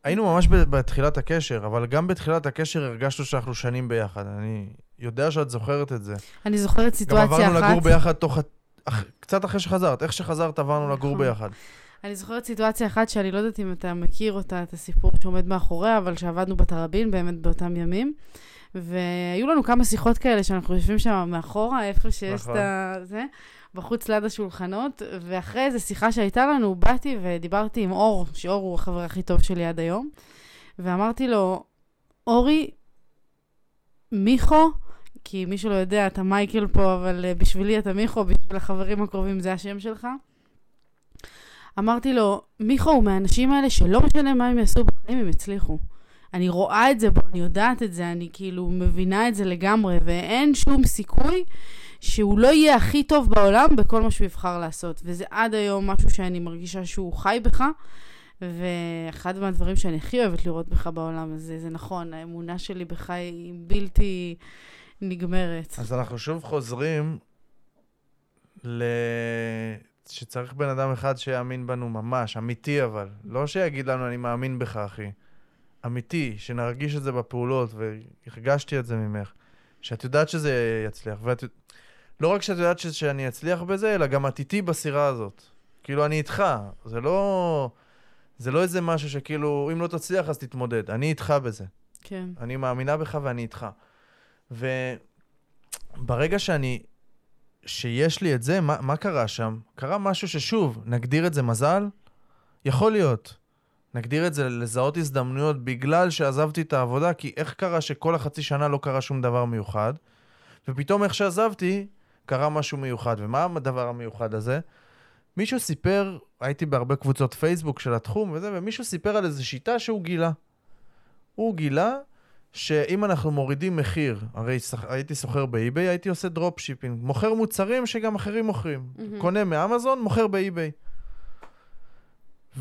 היינו ממש בתחילת הקשר, אבל גם בתחילת הקשר הרגשנו שאנחנו שנים ביחד. אני יודע שאת זוכרת את זה. אני זוכרת גם סיטואציה עברנו אחת. לגור ביחד תוך... קצת אחרי שחזרת. איך שחזרת עברנו לגור נכון. ביחד. אני זוכרת סיטואציה אחת שאני לא יודעת אם אתה מכיר אותה, את הסיפור שעומד מאחוריה, אבל שעבדנו בתראבין באמת באותם ימים. והיו לנו כמה שיחות כאלה שאנחנו יושבים שם מאחורה, איפה שיש נכון. את ה... זה, בחוץ ליד השולחנות, ואחרי איזו שיחה שהייתה לנו, באתי ודיברתי עם אור, שאור הוא החבר הכי טוב שלי עד היום, ואמרתי לו, אורי, מיכו, כי מי שלא יודע, אתה מייקל פה, אבל אה, בשבילי אתה מיכו, בשביל החברים הקרובים זה השם שלך. אמרתי לו, מיכו הוא מהאנשים האלה שלא משנה מה הם יעשו בחיים, הם יצליחו. אני רואה את זה בו, אני יודעת את זה, אני כאילו מבינה את זה לגמרי, ואין שום סיכוי שהוא לא יהיה הכי טוב בעולם בכל מה שהוא יבחר לעשות. וזה עד היום משהו שאני מרגישה שהוא חי בך, ואחד מהדברים שאני הכי אוהבת לראות בך בעולם הזה, זה נכון, האמונה שלי בך היא בלתי נגמרת. אז אנחנו שוב חוזרים ל... שצריך בן אדם אחד שיאמין בנו ממש, אמיתי אבל. לא שיגיד לנו, אני מאמין בך, אחי. אמיתי, שנרגיש את זה בפעולות, והרגשתי את זה ממך. שאת יודעת שזה יצליח, ואת... לא רק שאת יודעת ש... שאני אצליח בזה, אלא גם את איתי בסירה הזאת. כאילו, אני איתך. זה לא... זה לא איזה משהו שכאילו, אם לא תצליח אז תתמודד. אני איתך בזה. כן. אני מאמינה בך ואני איתך. וברגע שאני, שיש לי את זה, מה, מה קרה שם? קרה משהו ששוב, נגדיר את זה מזל? יכול להיות. נגדיר את זה לזהות הזדמנויות בגלל שעזבתי את העבודה, כי איך קרה שכל החצי שנה לא קרה שום דבר מיוחד, ופתאום איך שעזבתי, קרה משהו מיוחד. ומה הדבר המיוחד הזה? מישהו סיפר, הייתי בהרבה קבוצות פייסבוק של התחום וזה, ומישהו סיפר על איזו שיטה שהוא גילה. הוא גילה שאם אנחנו מורידים מחיר, הרי שח- הייתי סוחר באי-ביי, הייתי עושה drop shipping. מוכר מוצרים שגם אחרים מוכרים. מהמם. קונה מאמזון, מוכר באי-ביי.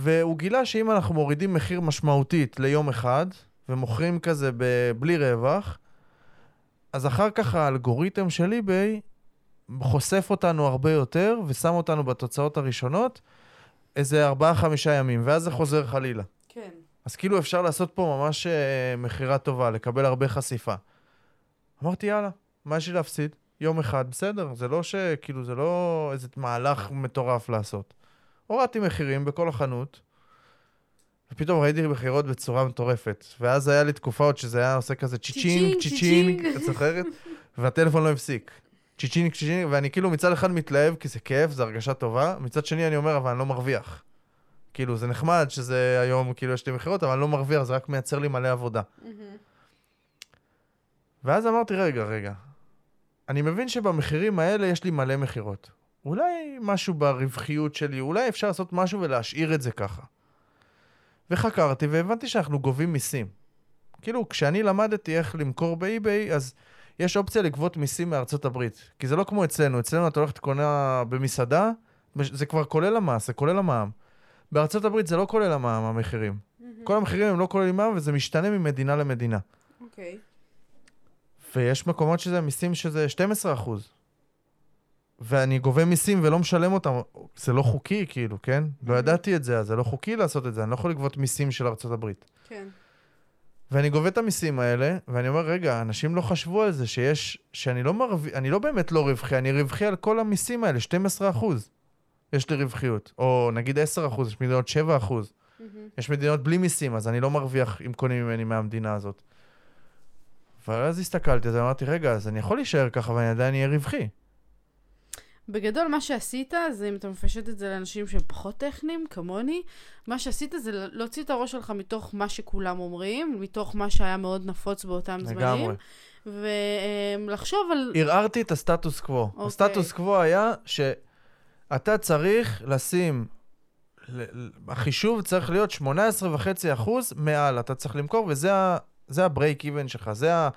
והוא גילה שאם אנחנו מורידים מחיר משמעותית ליום אחד, ומוכרים כזה ב- בלי רווח, אז אחר כך האלגוריתם של eBay חושף אותנו הרבה יותר, ושם אותנו בתוצאות הראשונות איזה ארבעה-חמישה ימים, ואז זה חוזר חלילה. כן. אז כאילו אפשר לעשות פה ממש אה, מכירה טובה, לקבל הרבה חשיפה. אמרתי, יאללה, מה יש לי להפסיד? יום אחד, בסדר, זה לא ש... כאילו, זה לא איזה מהלך מטורף לעשות. הורדתי מחירים בכל החנות, ופתאום ראיתי מכירות בצורה מטורפת. ואז היה לי תקופה עוד שזה היה עושה כזה צ'יצ'ינג, צ'יצ'ינג. את זוכרת? והטלפון לא הפסיק. צ'יצ'ינג, צ'יצ'ינג, ואני כאילו מצד אחד מתלהב, כי זה כיף, זו הרגשה טובה, מצד שני אני אומר, אבל אני לא מרוויח. כאילו, זה נחמד שזה היום, כאילו, יש לי מכירות, אבל אני לא מרוויח, זה רק מייצר לי מלא עבודה. ואז אמרתי, רגע, רגע, אני מבין שבמחירים האלה יש לי מלא מכירות. אולי משהו ברווחיות שלי, אולי אפשר לעשות משהו ולהשאיר את זה ככה. וחקרתי והבנתי שאנחנו גובים מיסים. כאילו, כשאני למדתי איך למכור באי-ביי, אז יש אופציה לגבות מיסים מארצות הברית. כי זה לא כמו אצלנו, אצלנו אתה הולך לקונה במסעדה, זה כבר כולל המס, זה כולל המע"מ. בארצות הברית זה לא כולל המע"מ, המחירים. כל המחירים הם לא כוללים מע"מ וזה משתנה ממדינה למדינה. אוקיי. ויש מקומות שזה מיסים שזה 12 אחוז. ואני גובה מיסים ולא משלם אותם, זה לא חוקי, כאילו, כן? לא ידעתי את זה, אז זה לא חוקי לעשות את זה, אני לא יכול לגבות מיסים של הברית. כן. ואני גובה את המיסים האלה, ואני אומר, רגע, אנשים לא חשבו על זה שיש, שאני לא מרווי, אני לא באמת לא רווחי, אני רווחי על כל המיסים האלה, 12 אחוז. יש לי רווחיות. או נגיד 10 אחוז, יש מדינות 7 אחוז. יש מדינות בלי מיסים, אז אני לא מרוויח אם קונים ממני מהמדינה הזאת. ואז הסתכלתי, אז אמרתי, רגע, אז אני יכול להישאר ככה ואני עדיין אהיה רווחי. בגדול, מה שעשית, זה אם אתה מפשט את זה לאנשים שהם פחות טכניים, כמוני, מה שעשית זה להוציא את הראש שלך מתוך מה שכולם אומרים, מתוך מה שהיה מאוד נפוץ באותם זמנים. לגמרי. ולחשוב על... ערערתי את הסטטוס קוו. אוקיי. הסטטוס קוו היה שאתה צריך לשים, החישוב צריך להיות 18.5% מעל, אתה צריך למכור, וזה ה-break even שלך, זה ה...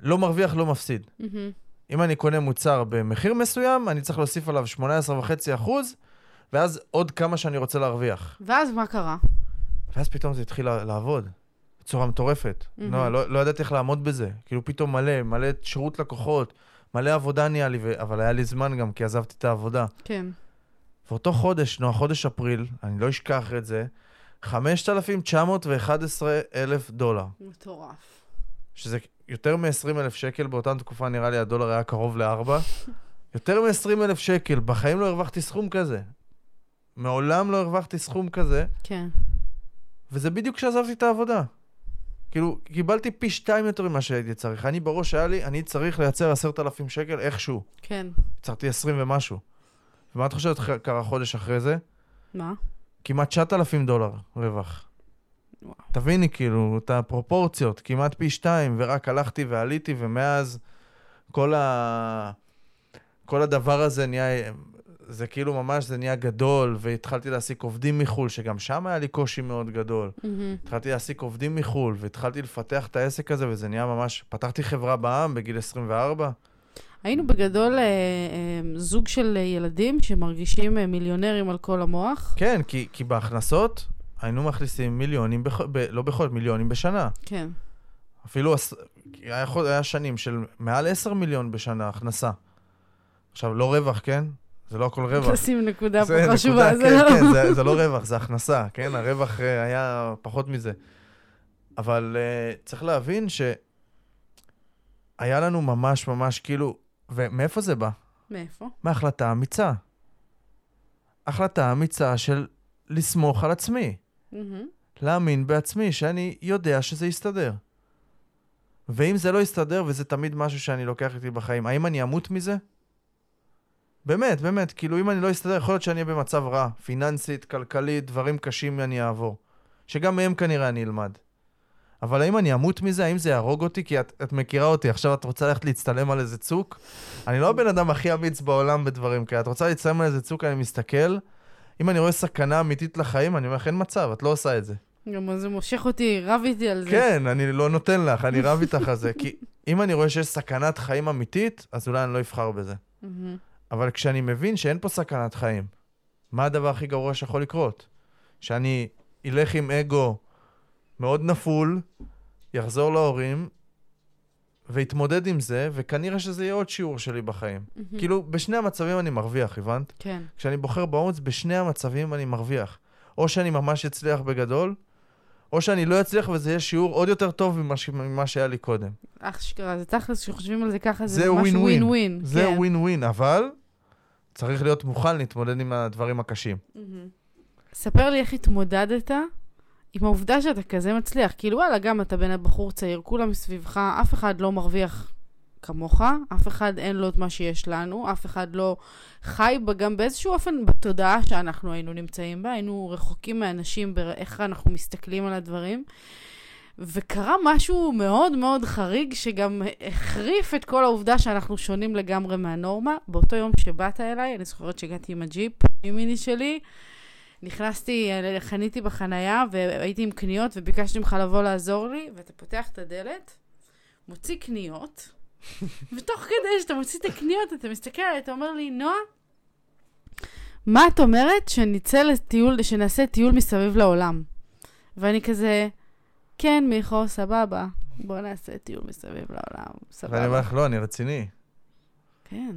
לא מרוויח, לא מפסיד. מהמם. אם אני קונה מוצר במחיר מסוים, אני צריך להוסיף עליו 18.5%, ואז עוד כמה שאני רוצה להרוויח. ואז מה קרה? ואז פתאום זה התחיל לעבוד. בצורה מטורפת. מהמם. לא, לא, לא ידעתי איך לעמוד בזה. כאילו פתאום מלא, מלא שירות לקוחות, מלא עבודה נהיה לי, ו... אבל היה לי זמן גם, כי עזבתי את העבודה. כן. ואותו חודש, נו, חודש אפריל, אני לא אשכח את זה, 5,911 אלף דולר, מטורף. שזה יותר מ-20 אלף שקל, באותה תקופה נראה לי הדולר היה קרוב לארבע. (laughs) יותר מ-20 אלף שקל, בחיים לא הרווחתי סכום כזה. מעולם לא הרווחתי סכום כזה, כן. וזה בדיוק כשעזבתי את העבודה. כאילו, קיבלתי פי שתיים יותר ממה שהייתי צריך. אני בראש היה לי, אני צריך לייצר עשרת אלפים שקל איכשהו. כן. יצרתי עשרים ומשהו. ומה את חושבת קרה חודש אחרי זה? מה? כמעט 9,000 דולר רווח. תביני כאילו את הפרופורציות, כמעט פי שתיים, ורק הלכתי ועליתי, ומאז כל, ה... כל הדבר הזה נהיה, זה כאילו ממש, זה נהיה גדול, והתחלתי להעסיק עובדים מחו"ל, שגם שם היה לי קושי מאוד גדול. מהמם. התחלתי להעסיק עובדים מחו"ל, והתחלתי לפתח את העסק הזה, וזה נהיה ממש... פתחתי חברה בעם בגיל 24. היינו בגדול אה, אה, זוג של ילדים שמרגישים אה, מיליונרים על כל המוח. כן, כי, כי בהכנסות היינו מכניסים מיליונים, בח... ב... לא בכל, מיליונים בשנה. כן. אפילו עש... היה, יכול... היה שנים של מעל 10 מיליון בשנה הכנסה. עכשיו, לא רווח, כן? זה לא הכל רווח. לשים נקודה פה חשובה. נקודה, זה כן, כן, זה, זה לא רווח, זה הכנסה, כן? הרווח אה, היה פחות מזה. אבל uh, צריך להבין שהיה לנו ממש ממש כאילו, ומאיפה זה בא? מאיפה? מהחלטה אמיצה. החלטה אמיצה של לסמוך על עצמי. להאמין בעצמי, שאני יודע שזה יסתדר. ואם זה לא יסתדר, וזה תמיד משהו שאני לוקח איתי בחיים, האם אני אמות מזה? באמת, באמת, כאילו אם אני לא אסתדר, יכול להיות שאני אהיה במצב רע, פיננסית, כלכלית, דברים קשים אני אעבור. שגם מהם כנראה אני אלמד. אבל האם אני אמות מזה? האם זה יהרוג אותי? כי את, את מכירה אותי, עכשיו את רוצה ללכת להצטלם על איזה צוק? אני לא הבן אדם הכי אמיץ בעולם בדברים כאלה. את רוצה להצטלם על איזה צוק, אני מסתכל, אם אני רואה סכנה אמיתית לחיים, אני אומר לך, אין מצב, את לא עושה את זה. גם זה מושך אותי, רב איתי על זה. כן, אני לא נותן לך, אני רב איתך על זה. כי אם אני רואה שיש סכנת חיים אמיתית, אז אולי אני לא אבחר בזה. אבל כשאני מבין שאין פה סכנת חיים, מה הדבר הכי גרוע שיכול לקרות? שאני אלך עם אגו מאוד נפול, יחזור להורים, ויתמודד עם זה, וכנראה שזה יהיה עוד שיעור שלי בחיים. מהמם. כאילו, בשני המצבים אני מרוויח, הבנת? כן. כשאני בוחר באומץ, בשני המצבים אני מרוויח. או שאני ממש אצליח בגדול, או שאני לא אצליח וזה יהיה שיעור עוד יותר טוב ממה. ממה שהיה לי קודם. אשכרה, זה תכלס, כשחושבים על זה ככה, זה, זה ממש ווין ווין ווין. זה כן. ווין ווין, אבל צריך להיות מוכן להתמודד עם הדברים הקשים. מהמם. ספר לי איך התמודדת עם העובדה שאתה כזה מצליח. כאילו, וואלה, גם אתה בן בחור צעיר, כולם מסביבך, אף אחד לא מרוויח כמוך, אף אחד אין לו את מה שיש לנו, אף אחד לא חי בה גם באיזשהו אופן בתודעה שאנחנו היינו נמצאים בה, היינו רחוקים מאנשים באיך אנחנו מסתכלים על הדברים. וקרה משהו מאוד מאוד חריג, שגם החריף את כל העובדה שאנחנו שונים לגמרי מהנורמה. באותו יום שבאת אליי, אני זוכרת שהגעתי עם הג'יפ, עם מיני שלי, נכנסתי, אה, חניתי בחנייה, והייתי עם קניות, וביקשתי ממך לבוא לעזור לי, ואתה פותח את הדלת, מוציא קניות, (laughs) ותוך כדי שאתה מוציא את הקניות, אתה מסתכל עליי, אתה אומר לי, נועה, מה את אומרת שנצא לטיול, שנעשה טיול מסביב לעולם? ואני כזה, כן, מיכו, סבבה, בוא נעשה טיול מסביב לעולם, ואני אומר סבבה. לך, לא, אני רציני. כן.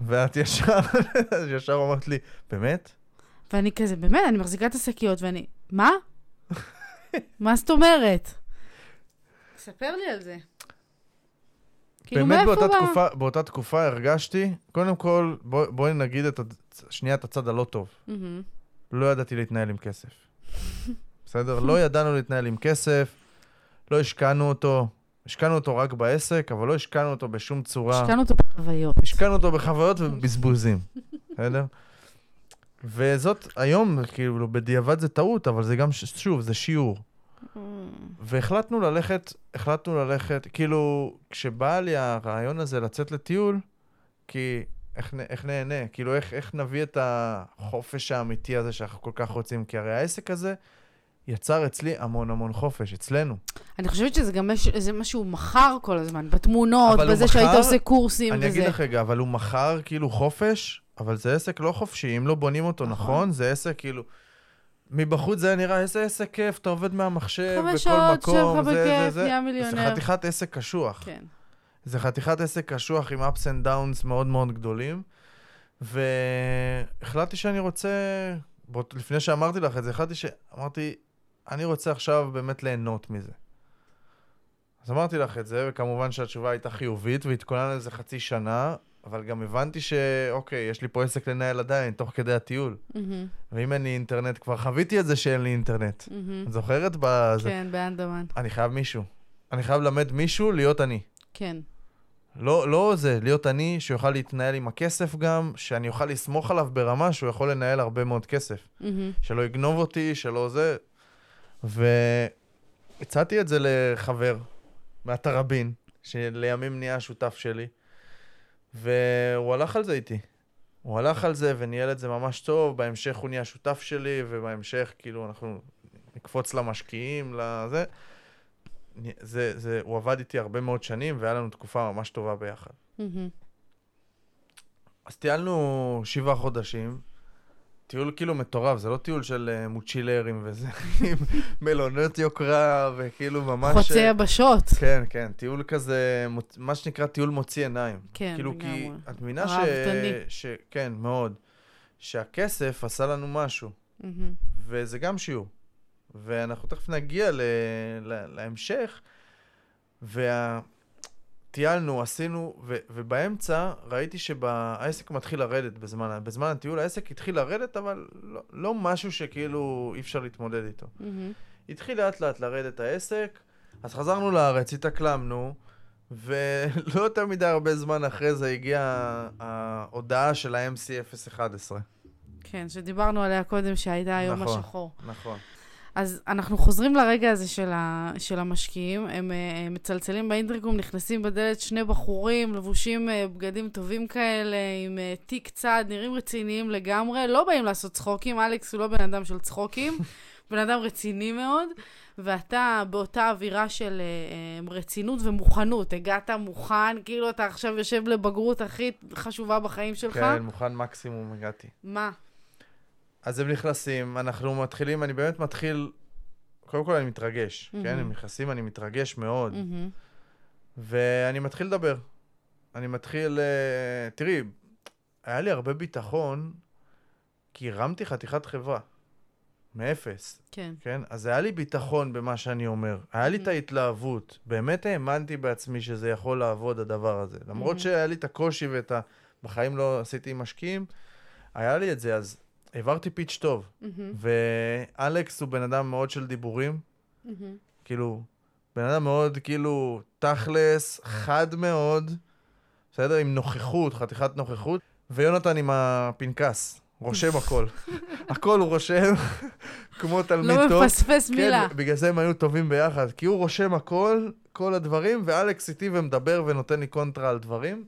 ואת ישר, (laughs) ישר אמרת לי, באמת? ואני כזה, באמת, אני מחזיקה את השקיות, ואני, מה? מה זאת אומרת? ספר לי על זה. כאילו, באמת מאיפה באותה בא? תקופה, באותה תקופה הרגשתי, קודם כל, בוא- בואי נגיד את, הצ- שנייה את הצד הלא טוב. לא ידעתי להתנהל עם כסף. בסדר? לא ידענו להתנהל עם כסף, לא השקענו אותו. השקענו אותו רק בעסק, אבל לא השקענו אותו בשום צורה. השקענו אותו בחוויות. השקענו אותו בחוויות ובבזבוזים, בסדר? וזאת, היום, כאילו, בדיעבד זה טעות, אבל זה גם, שוב, זה שיעור. והחלטנו ללכת, החלטנו ללכת, כאילו, כשבא לי הרעיון הזה לצאת לטיול, כי איך, איך נהנה, כאילו, איך, איך נביא את החופש האמיתי הזה שאנחנו כל כך רוצים, כי הרי העסק הזה יצר אצלי המון המון חופש, אצלנו. אני חושבת שזה גם מש- זה משהו מכר כל הזמן, בתמונות, בזה שהיית מכר- עושה קורסים אני וזה. אגיד לך רגע, אבל הוא מכר כאילו חופש, אבל זה עסק לא חופשי, אם לא בונים אותו נכון. נכון, זה עסק כאילו... מבחוץ זה נראה איזה עסק כיף, אתה עובד מהמחשב חמש בכל שעות, מקום, לך זה, זה, בכיף, זה. נהיה זה מיליונר. חתיכת עסק קשוח. כן. זה חתיכת עסק קשוח עם ups and downs מאוד מאוד גדולים, והחלטתי שאני רוצה, בוא, לפני שאמרתי לך את זה, החלטתי שאמרתי, אני רוצה עכשיו באמת ליהנות מזה. אז אמרתי לך את זה, וכמובן שהתשובה הייתה חיובית, והתכונן לזה חצי שנה, אבל גם הבנתי שאוקיי, יש לי פה עסק לנהל עדיין, תוך כדי הטיול. מהמם, ואם אין לי אינטרנט, כבר חוויתי את זה שאין לי אינטרנט. מהמם. את זוכרת? בזה? כן, באנדמן. אני חייב מישהו. אני חייב ללמד מישהו להיות אני. כן. לא, לא זה, להיות אני, שיוכל להתנהל עם הכסף גם, שאני אוכל לסמוך עליו ברמה שהוא יכול לנהל הרבה מאוד כסף. מהמם. שלא יגנוב אותי, שלא זה. והצעתי את זה לחבר מהתראבין, שלימים נהיה השותף שלי, והוא הלך על זה איתי. הוא הלך על זה וניהל את זה ממש טוב, בהמשך הוא נהיה שותף שלי, ובהמשך כאילו אנחנו נקפוץ למשקיעים, לזה. זה, זה, הוא עבד איתי הרבה מאוד שנים, והיה לנו תקופה ממש טובה ביחד. מהמם. אז טיילנו שבעה חודשים, טיול כאילו מטורף, זה לא טיול של uh, מוצ'ילרים וזה, (laughs) עם מלונות יוקרה וכאילו ממש... חוצה אה, יבשות. כן, כן, טיול כזה, מה שנקרא טיול מוציא עיניים. כן, כאילו, כי לגמרי. את מבינה ש... ש... כן, מאוד. שהכסף עשה לנו משהו. וזה גם שיעור. ואנחנו תכף נגיע ל... ל... להמשך, וטיילנו, עשינו, ו... ובאמצע ראיתי שהעסק מתחיל לרדת בזמן, בזמן הטיול, העסק התחיל לרדת, אבל לא, לא משהו שכאילו אי אפשר להתמודד איתו. מהמם. התחיל לאט לאט לרדת העסק, אז חזרנו לארץ, התאקלמנו, ולא (laughs) יותר מדי הרבה זמן אחרי זה הגיעה ההודעה של ה-MC 011. כן, שדיברנו עליה קודם, שהייתה היום נכון. השחור. נכון. אז אנחנו חוזרים לרגע הזה של, ה, של המשקיעים, הם אה, מצלצלים באינטרקום, נכנסים בדלת שני בחורים, לבושים אה, בגדים טובים כאלה, עם אה, תיק צד, נראים רציניים לגמרי, לא באים לעשות צחוקים, אלכס הוא לא בן אדם של צחוקים, (laughs) בן אדם רציני מאוד, ואתה באותה אווירה של אה, אה, רצינות ומוכנות, הגעת מוכן, כאילו אתה עכשיו יושב לבגרות הכי חשובה בחיים שלך. כן, מוכן מקסימום הגעתי. מה? אז הם נכנסים, אנחנו מתחילים, אני באמת מתחיל, קודם כל אני מתרגש, כן? מהמם. הם נכנסים, אני מתרגש מאוד, מהמם. ואני מתחיל לדבר. אני מתחיל, אה, תראי, היה לי הרבה ביטחון, כי הרמתי חתיכת חברה, מאפס. כן. כן? אז היה לי ביטחון במה שאני אומר. היה לי את Mhm. ההתלהבות. באמת האמנתי בעצמי שזה יכול לעבוד, הדבר הזה. למרות Mhm. שהיה לי את הקושי ואת ה... בחיים לא עשיתי משקיעים, היה לי את זה, אז העברתי פיץ' טוב. ואלכס הוא בן אדם מאוד של דיבורים. כאילו, בן אדם מאוד, כאילו, תכלס, חד מאוד, בסדר? עם נוכחות, חתיכת נוכחות. ויונתן עם הפנקס, רושם הכל. (laughs) הכל הוא רושם, כמו תלמיד טוב. לא מפספס מילה. כן, בגלל זה הם היו טובים ביחד, כי הוא רושם הכל, כל הדברים, ואלכס איתי ומדבר ונותן לי קונטרה על דברים.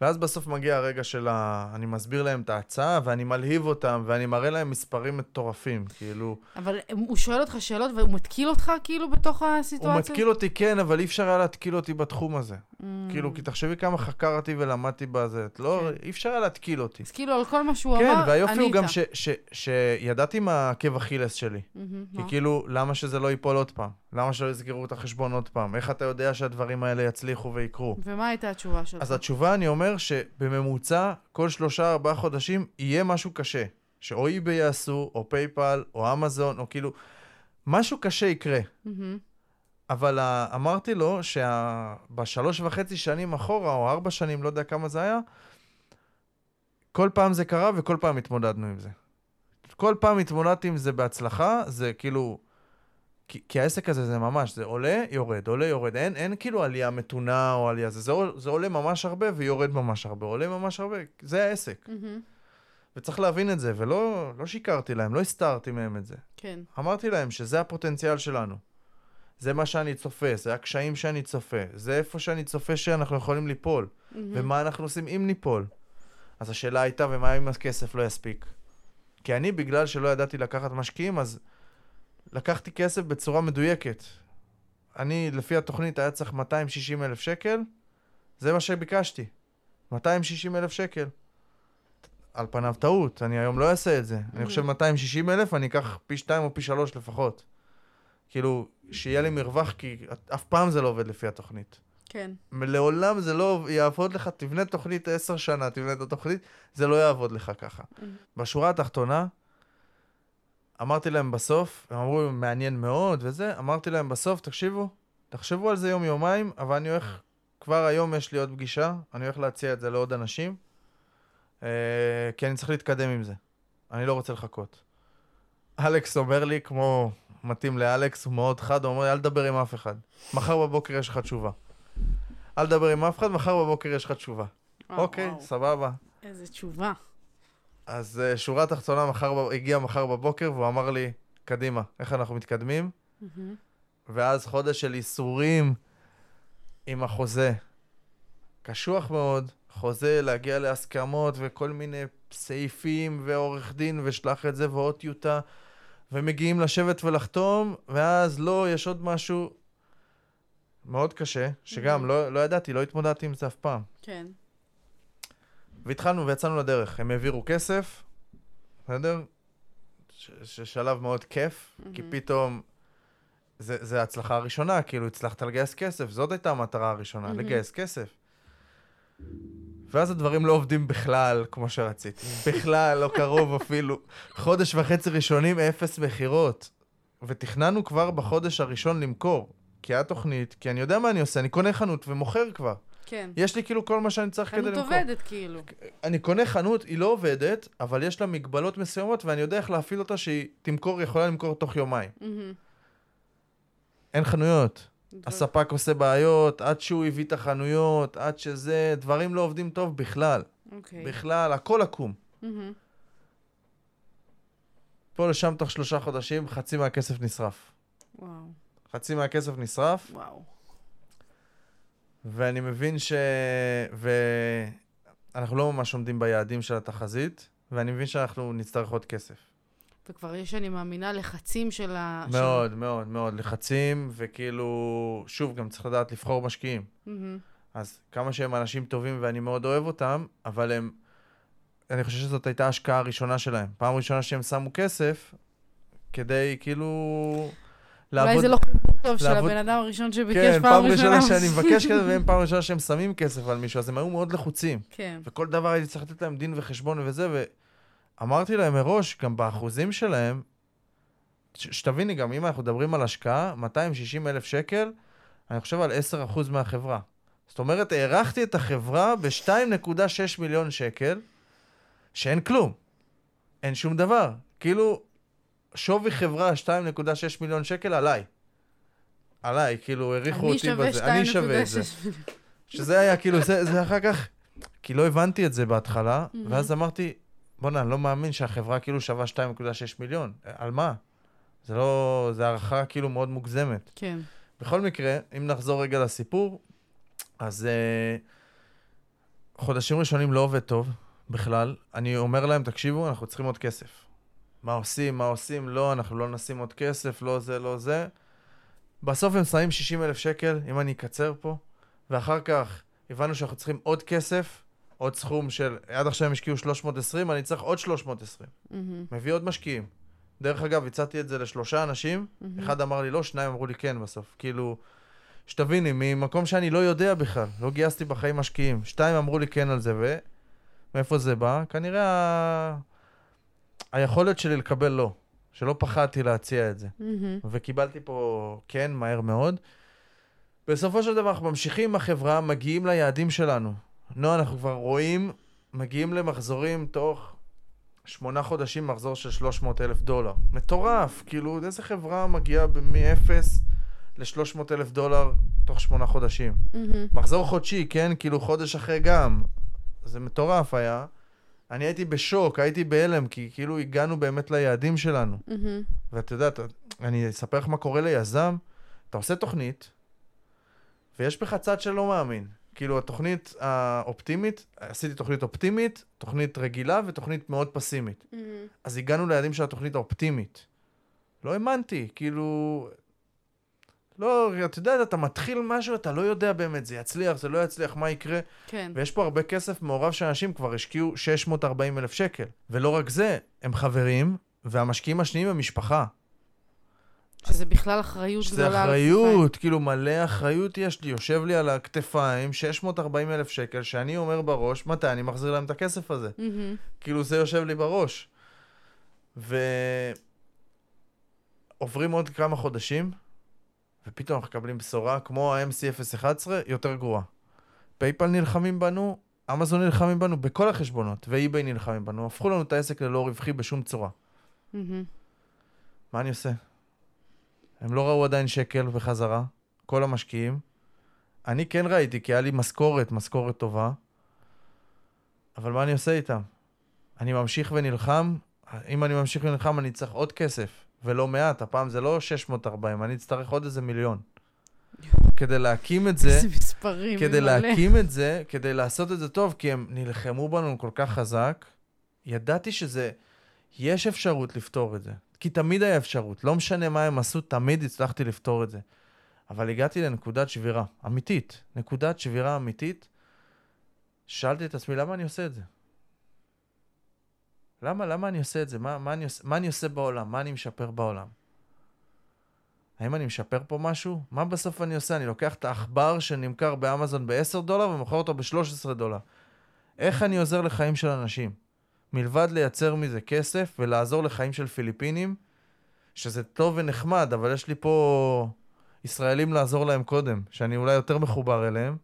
ואז בסוף מגיע הרגע של ה... אני מסביר להם את ההצעה, ואני מלהיב אותם, ואני מראה להם מספרים מטורפים, כאילו... אבל הוא שואל אותך שאלות והוא מתקיל אותך כאילו בתוך הסיטואציה? הוא מתקיל אותי, כן, אבל אי אפשר היה להתקיל אותי בתחום הזה. Mm. כאילו, כי תחשבי כמה חקרתי ולמדתי בזה. את לא, כן. אי אפשר היה להתקיל אותי. אז כאילו על כל מה שהוא כן, אמר, והיופי הוא גם ענית. ש- ש- שידעתי מה עקב אכילס שלי. מהמם. כי מה? כאילו, למה שזה לא ייפול עוד פעם? למה שלא יסגרו את החשבון עוד פעם? איך אתה יודע שהדברים האלה יצליחו ויקרו? ומה הייתה התשובה שלך? אז התשובה, אני אומר שבממוצע, כל שלושה, ארבעה חודשים, יהיה משהו קשה. שאו eBay יעשו, או פייפל, או אמזון, או כאילו... משהו קשה יקרה. מהמם. אבל ה- אמרתי לו שבשלוש וחצי שנים אחורה, או ארבע שנים, לא יודע כמה זה היה, כל פעם זה קרה וכל פעם התמודדנו עם זה. כל פעם התמודדתי עם זה בהצלחה, זה כאילו... כי, כי העסק הזה זה ממש, זה עולה, יורד, עולה, יורד. אין, אין כאילו עלייה מתונה או עלייה, זה, זה, זה עולה ממש הרבה ויורד ממש הרבה, עולה ממש הרבה, זה העסק. מהמם. וצריך להבין את זה, ולא לא שיקרתי להם, לא הסתרתי מהם את זה. כן. אמרתי להם שזה הפוטנציאל שלנו. זה מה שאני צופה, זה הקשיים שאני צופה, זה איפה שאני צופה שאנחנו יכולים ליפול, מהמם. ומה אנחנו עושים אם ניפול. אז השאלה הייתה, ומה אם הכסף לא יספיק? כי אני, בגלל שלא ידעתי לקחת משקיעים, אז לקחתי כסף בצורה מדויקת. אני, לפי התוכנית, היה צריך 260 אלף שקל, זה מה שביקשתי. 260 אלף שקל. על פניו טעות, אני היום לא אעשה את זה. אני Mhm. חושב 260 אלף, אני אקח פי 2 או פי 3 לפחות. כאילו, שיהיה לי מרווח, כי אף פעם זה לא עובד לפי התוכנית. כן. לעולם זה לא יעבוד לך, תבנה תוכנית עשר שנה, תבנה את התוכנית, זה לא יעבוד לך ככה. מהמם. בשורה התחתונה, אמרתי להם בסוף, הם אמרו, מעניין מאוד וזה, אמרתי להם בסוף, תקשיבו, תחשבו על זה יום-יומיים, אבל אני הולך, כבר היום יש לי עוד פגישה, אני הולך להציע את זה לעוד אנשים, אה, כי אני צריך להתקדם עם זה. אני לא רוצה לחכות. אלכס אומר לי, כמו מתאים לאלכס, הוא מאוד חד, הוא אומר לי, אל תדבר עם אף אחד. מחר בבוקר יש לך תשובה. אל תדבר עם אף אחד, מחר בבוקר יש לך תשובה. וואו, אוקיי, וואו. סבבה. איזה תשובה. אז uh, שורה תחתונה, מחר, הגיע מחר בבוקר והוא אמר לי, קדימה, איך אנחנו מתקדמים? מהמם. ואז חודש של ייסורים עם החוזה. קשוח מאוד, חוזה, להגיע להסכמות וכל מיני סעיפים ועורך דין ושלח את זה ועוד טיוטה ומגיעים לשבת ולחתום, ואז לא, יש עוד משהו מאוד קשה, שגם Mhm. לא, לא ידעתי, לא התמודדתי עם זה אף פעם. כן. והתחלנו ויצאנו לדרך. הם העבירו כסף, בסדר? ששלב מאוד כיף, כי מהמם. פתאום זה, זה ההצלחה הראשונה, כאילו הצלחת לגייס כסף, זאת הייתה המטרה הראשונה, מהמם. לגייס כסף. ואז הדברים לא עובדים בכלל כמו שרציתי. בכלל, לא קרוב אפילו. חודש וחצי ראשונים, אפס מכירות. ותכננו כבר בחודש הראשון למכור. כי היה תוכנית, כי אני יודע מה אני עושה, אני קונה חנות ומוכר כבר. כן. יש לי כאילו כל מה שאני צריך כדי חנות למכור. עובדת כאילו. אני קונה חנות, היא לא עובדת, אבל יש לה מגבלות מסוימות, ואני יודע איך להפעיל אותה שהיא תמכור, יכולה למכור תוך יומיים. אין חנויות. דבר- הספק עושה בעיות, עד שהוא הביא את החנויות, עד שזה, דברים לא עובדים טוב בכלל. אוקיי. בכלל, הכל עקום. מהמם. פה לשם תוך שלושה חודשים, חצי מהכסף נשרף. וואו. חצי מהכסף נשרף, וואו. ואני מבין ש... ואנחנו לא ממש עומדים ביעדים של התחזית, ואני מבין שאנחנו נצטרך עוד כסף. וכבר יש, אני מאמינה, לחצים של ה... מאוד, מאוד, מאוד לחצים, וכאילו, שוב, גם צריך לדעת לבחור משקיעים. של... מהמם. אז כמה שהם אנשים טובים ואני מאוד אוהב אותם, אבל הם אני חושב שזאת הייתה ההשקעה הראשונה שלהם. פעם ראשונה שהם שמו כסף, כדי כאילו... אולי זה לא טוב של הבן אדם הראשון שביקש כן, פעם ראשונה. שאני מבקש כזה, והם פעם ראשונה שהם שמים כסף על מישהו, אז הם היו מאוד לחוצים. כן. וכל דבר הייתי צריך לתת להם דין וחשבון וזה, ואמרתי להם מראש, גם באחוזים שלהם, שתביני גם, אם אנחנו מדברים על השקעה, 260 אלף שקל, אני חושב על 10% מהחברה. זאת אומרת, הערכתי את החברה ב-2.6 מיליון שקל, שאין כלום. אין שום דבר. כאילו, שווי חברה 2.6 מיליון שקל עליי. עליי, כאילו, העריכו אותי בזה. אני שווה את זה. 2.6. שזה היה כאילו, זה, זה אחר כך, כי לא הבנתי את זה בהתחלה, מהמם. ואז אמרתי, בוא'נה, אני לא מאמין שהחברה כאילו שווה 2.6 מיליון. על מה? זה לא, זה הערכה כאילו מאוד מוגזמת. כן. בכל מקרה, אם נחזור רגע לסיפור, אז uh, חודשים ראשונים לא עובד טוב בכלל. אני אומר להם, תקשיבו, אנחנו צריכים עוד כסף. מה עושים, מה עושים? לא, אנחנו לא נשים עוד כסף, לא זה, לא זה. בסוף הם שמים 60 אלף שקל, אם אני אקצר פה, ואחר כך הבנו שאנחנו צריכים עוד כסף, עוד סכום של, עד עכשיו הם השקיעו 320, אני צריך עוד 320. מהמם, מביא עוד משקיעים. דרך אגב, הצעתי את זה לשלושה אנשים, מהמם. אחד אמר לי לא, שניים אמרו לי כן בסוף. כאילו, שתביני, ממקום שאני לא יודע בכלל, לא גייסתי בחיים משקיעים. שתיים אמרו לי כן על זה, ומאיפה זה בא? כנראה ה... היכולת שלי לקבל לא, שלא פחדתי להציע את זה. מהמם. וקיבלתי פה כן, מהר מאוד. בסופו של דבר אנחנו ממשיכים עם החברה, מגיעים ליעדים שלנו. נו, אנחנו כבר רואים, מגיעים למחזורים תוך שמונה חודשים, מחזור של 300 אלף דולר. מטורף, כאילו, איזה חברה מגיעה מ-0 ל-300 אלף דולר תוך שמונה חודשים? מהמם. מחזור חודשי, כן? כאילו חודש אחרי גם. זה מטורף היה. אני הייתי בשוק, הייתי בהלם, כי כאילו הגענו באמת ליעדים שלנו. מהמם. ואת יודעת, אני אספר לך מה קורה ליזם. אתה עושה תוכנית, ויש בך צד שלא מאמין. כאילו, התוכנית האופטימית, עשיתי תוכנית אופטימית, תוכנית רגילה ותוכנית מאוד פסימית. מהמם. אז הגענו ליעדים של התוכנית האופטימית. לא האמנתי, כאילו... לא, אתה יודע, אתה מתחיל משהו, אתה לא יודע באמת, זה יצליח, זה לא יצליח, מה יקרה. כן. ויש פה הרבה כסף מעורב שאנשים כבר השקיעו 640 אלף שקל. ולא רק זה, הם חברים, והמשקיעים השניים הם משפחה. שזה בכלל אחריות שזה גדולה. על אחריות, כאילו מלא אחריות יש לי, יושב לי על הכתפיים 640 אלף שקל, שאני אומר בראש, מתי אני מחזיר להם את הכסף הזה? מהמם. כאילו זה יושב לי בראש. ועוברים עוד כמה חודשים, ופתאום אנחנו מקבלים בשורה, כמו ה-MC011, יותר גרועה. פייפל נלחמים בנו, אמזון נלחמים בנו, בכל החשבונות, ואי-ביי נלחמים בנו, הפכו לנו את העסק ללא רווחי בשום צורה. מה אני עושה? הם לא ראו עדיין שקל בחזרה, כל המשקיעים. אני כן ראיתי, כי היה לי משכורת, משכורת טובה. אבל מה אני עושה איתם? אני ממשיך ונלחם, אם אני ממשיך ונלחם אני צריך עוד כסף, ולא מעט, הפעם זה לא 640, אני אצטרך עוד איזה מיליון. כדי להקים את זה, איזה מספרים. כדי מלא. להקים את זה, כדי לעשות את זה טוב, כי הם נלחמו בנו כל כך חזק, ידעתי שזה, יש אפשרות לפתור את זה. כי תמיד היה אפשרות, לא משנה מה הם עשו, תמיד הצלחתי לפתור את זה. אבל הגעתי לנקודת שבירה, אמיתית, נקודת שבירה אמיתית. שאלתי את עצמי, למה אני עושה את זה? למה, למה אני עושה את זה? מה, מה, אני עושה, מה אני עושה בעולם? מה אני משפר בעולם? האם אני משפר פה משהו? מה בסוף אני עושה? אני לוקח את העכבר שנמכר באמזון ב-10 דולר ומוכר אותו ב-13 דולר. איך אני עוזר לחיים של אנשים? מלבד לייצר מזה כסף ולעזור לחיים של פיליפינים, שזה טוב ונחמד, אבל יש לי פה ישראלים לעזור להם קודם, שאני אולי יותר מחובר אליהם.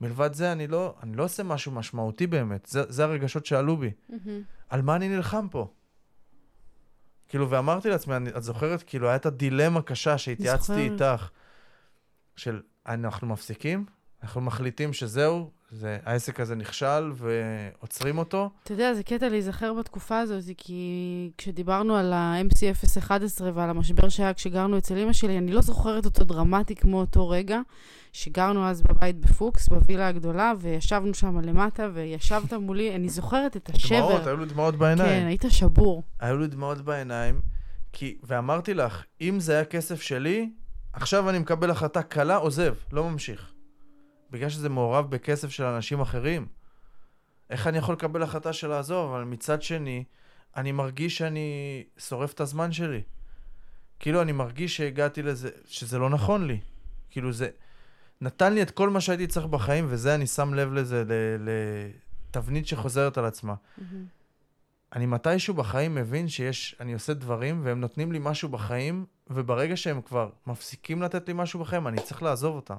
מלבד זה, אני לא, אני לא עושה משהו משמעותי באמת. זה, זה הרגשות שעלו בי. מהמם. על מה אני נלחם פה? כאילו, ואמרתי לעצמי, אני, את זוכרת, כאילו, הייתה דילמה קשה שהתייעצתי. איתך, של אנחנו מפסיקים, אנחנו מחליטים שזהו, זה, העסק הזה נכשל ועוצרים אותו. אתה יודע, זה קטע להיזכר בתקופה הזאת, כי כשדיברנו על ה-MC011 ועל המשבר שהיה כשגרנו אצל אמא שלי, אני לא זוכרת אותו דרמטי כמו אותו רגע, שגרנו אז בבית בפוקס, בווילה הגדולה, וישבנו שם למטה, וישבת מולי, אני זוכרת את השבר. דמעות, היו לי דמעות בעיניים. כן, היית שבור. היו לי דמעות בעיניים, כי, ואמרתי לך, אם זה היה כסף שלי, עכשיו אני מקבל החלטה קלה, עוזב, לא ממשיך. בגלל שזה מעורב בכסף של אנשים אחרים. איך אני יכול לקבל החלטה של לעזוב? אבל מצד שני, אני מרגיש שאני שורף את הזמן שלי. כאילו, אני מרגיש שהגעתי לזה, שזה לא נכון לי. כאילו, זה נתן לי את כל מה שהייתי צריך בחיים, וזה, אני שם לב לזה, לתבנית שחוזרת על עצמה. אני מתישהו בחיים מבין שיש, אני עושה דברים, והם נותנים לי משהו בחיים, וברגע שהם כבר מפסיקים לתת לי משהו בחיים, אני צריך לעזוב אותם.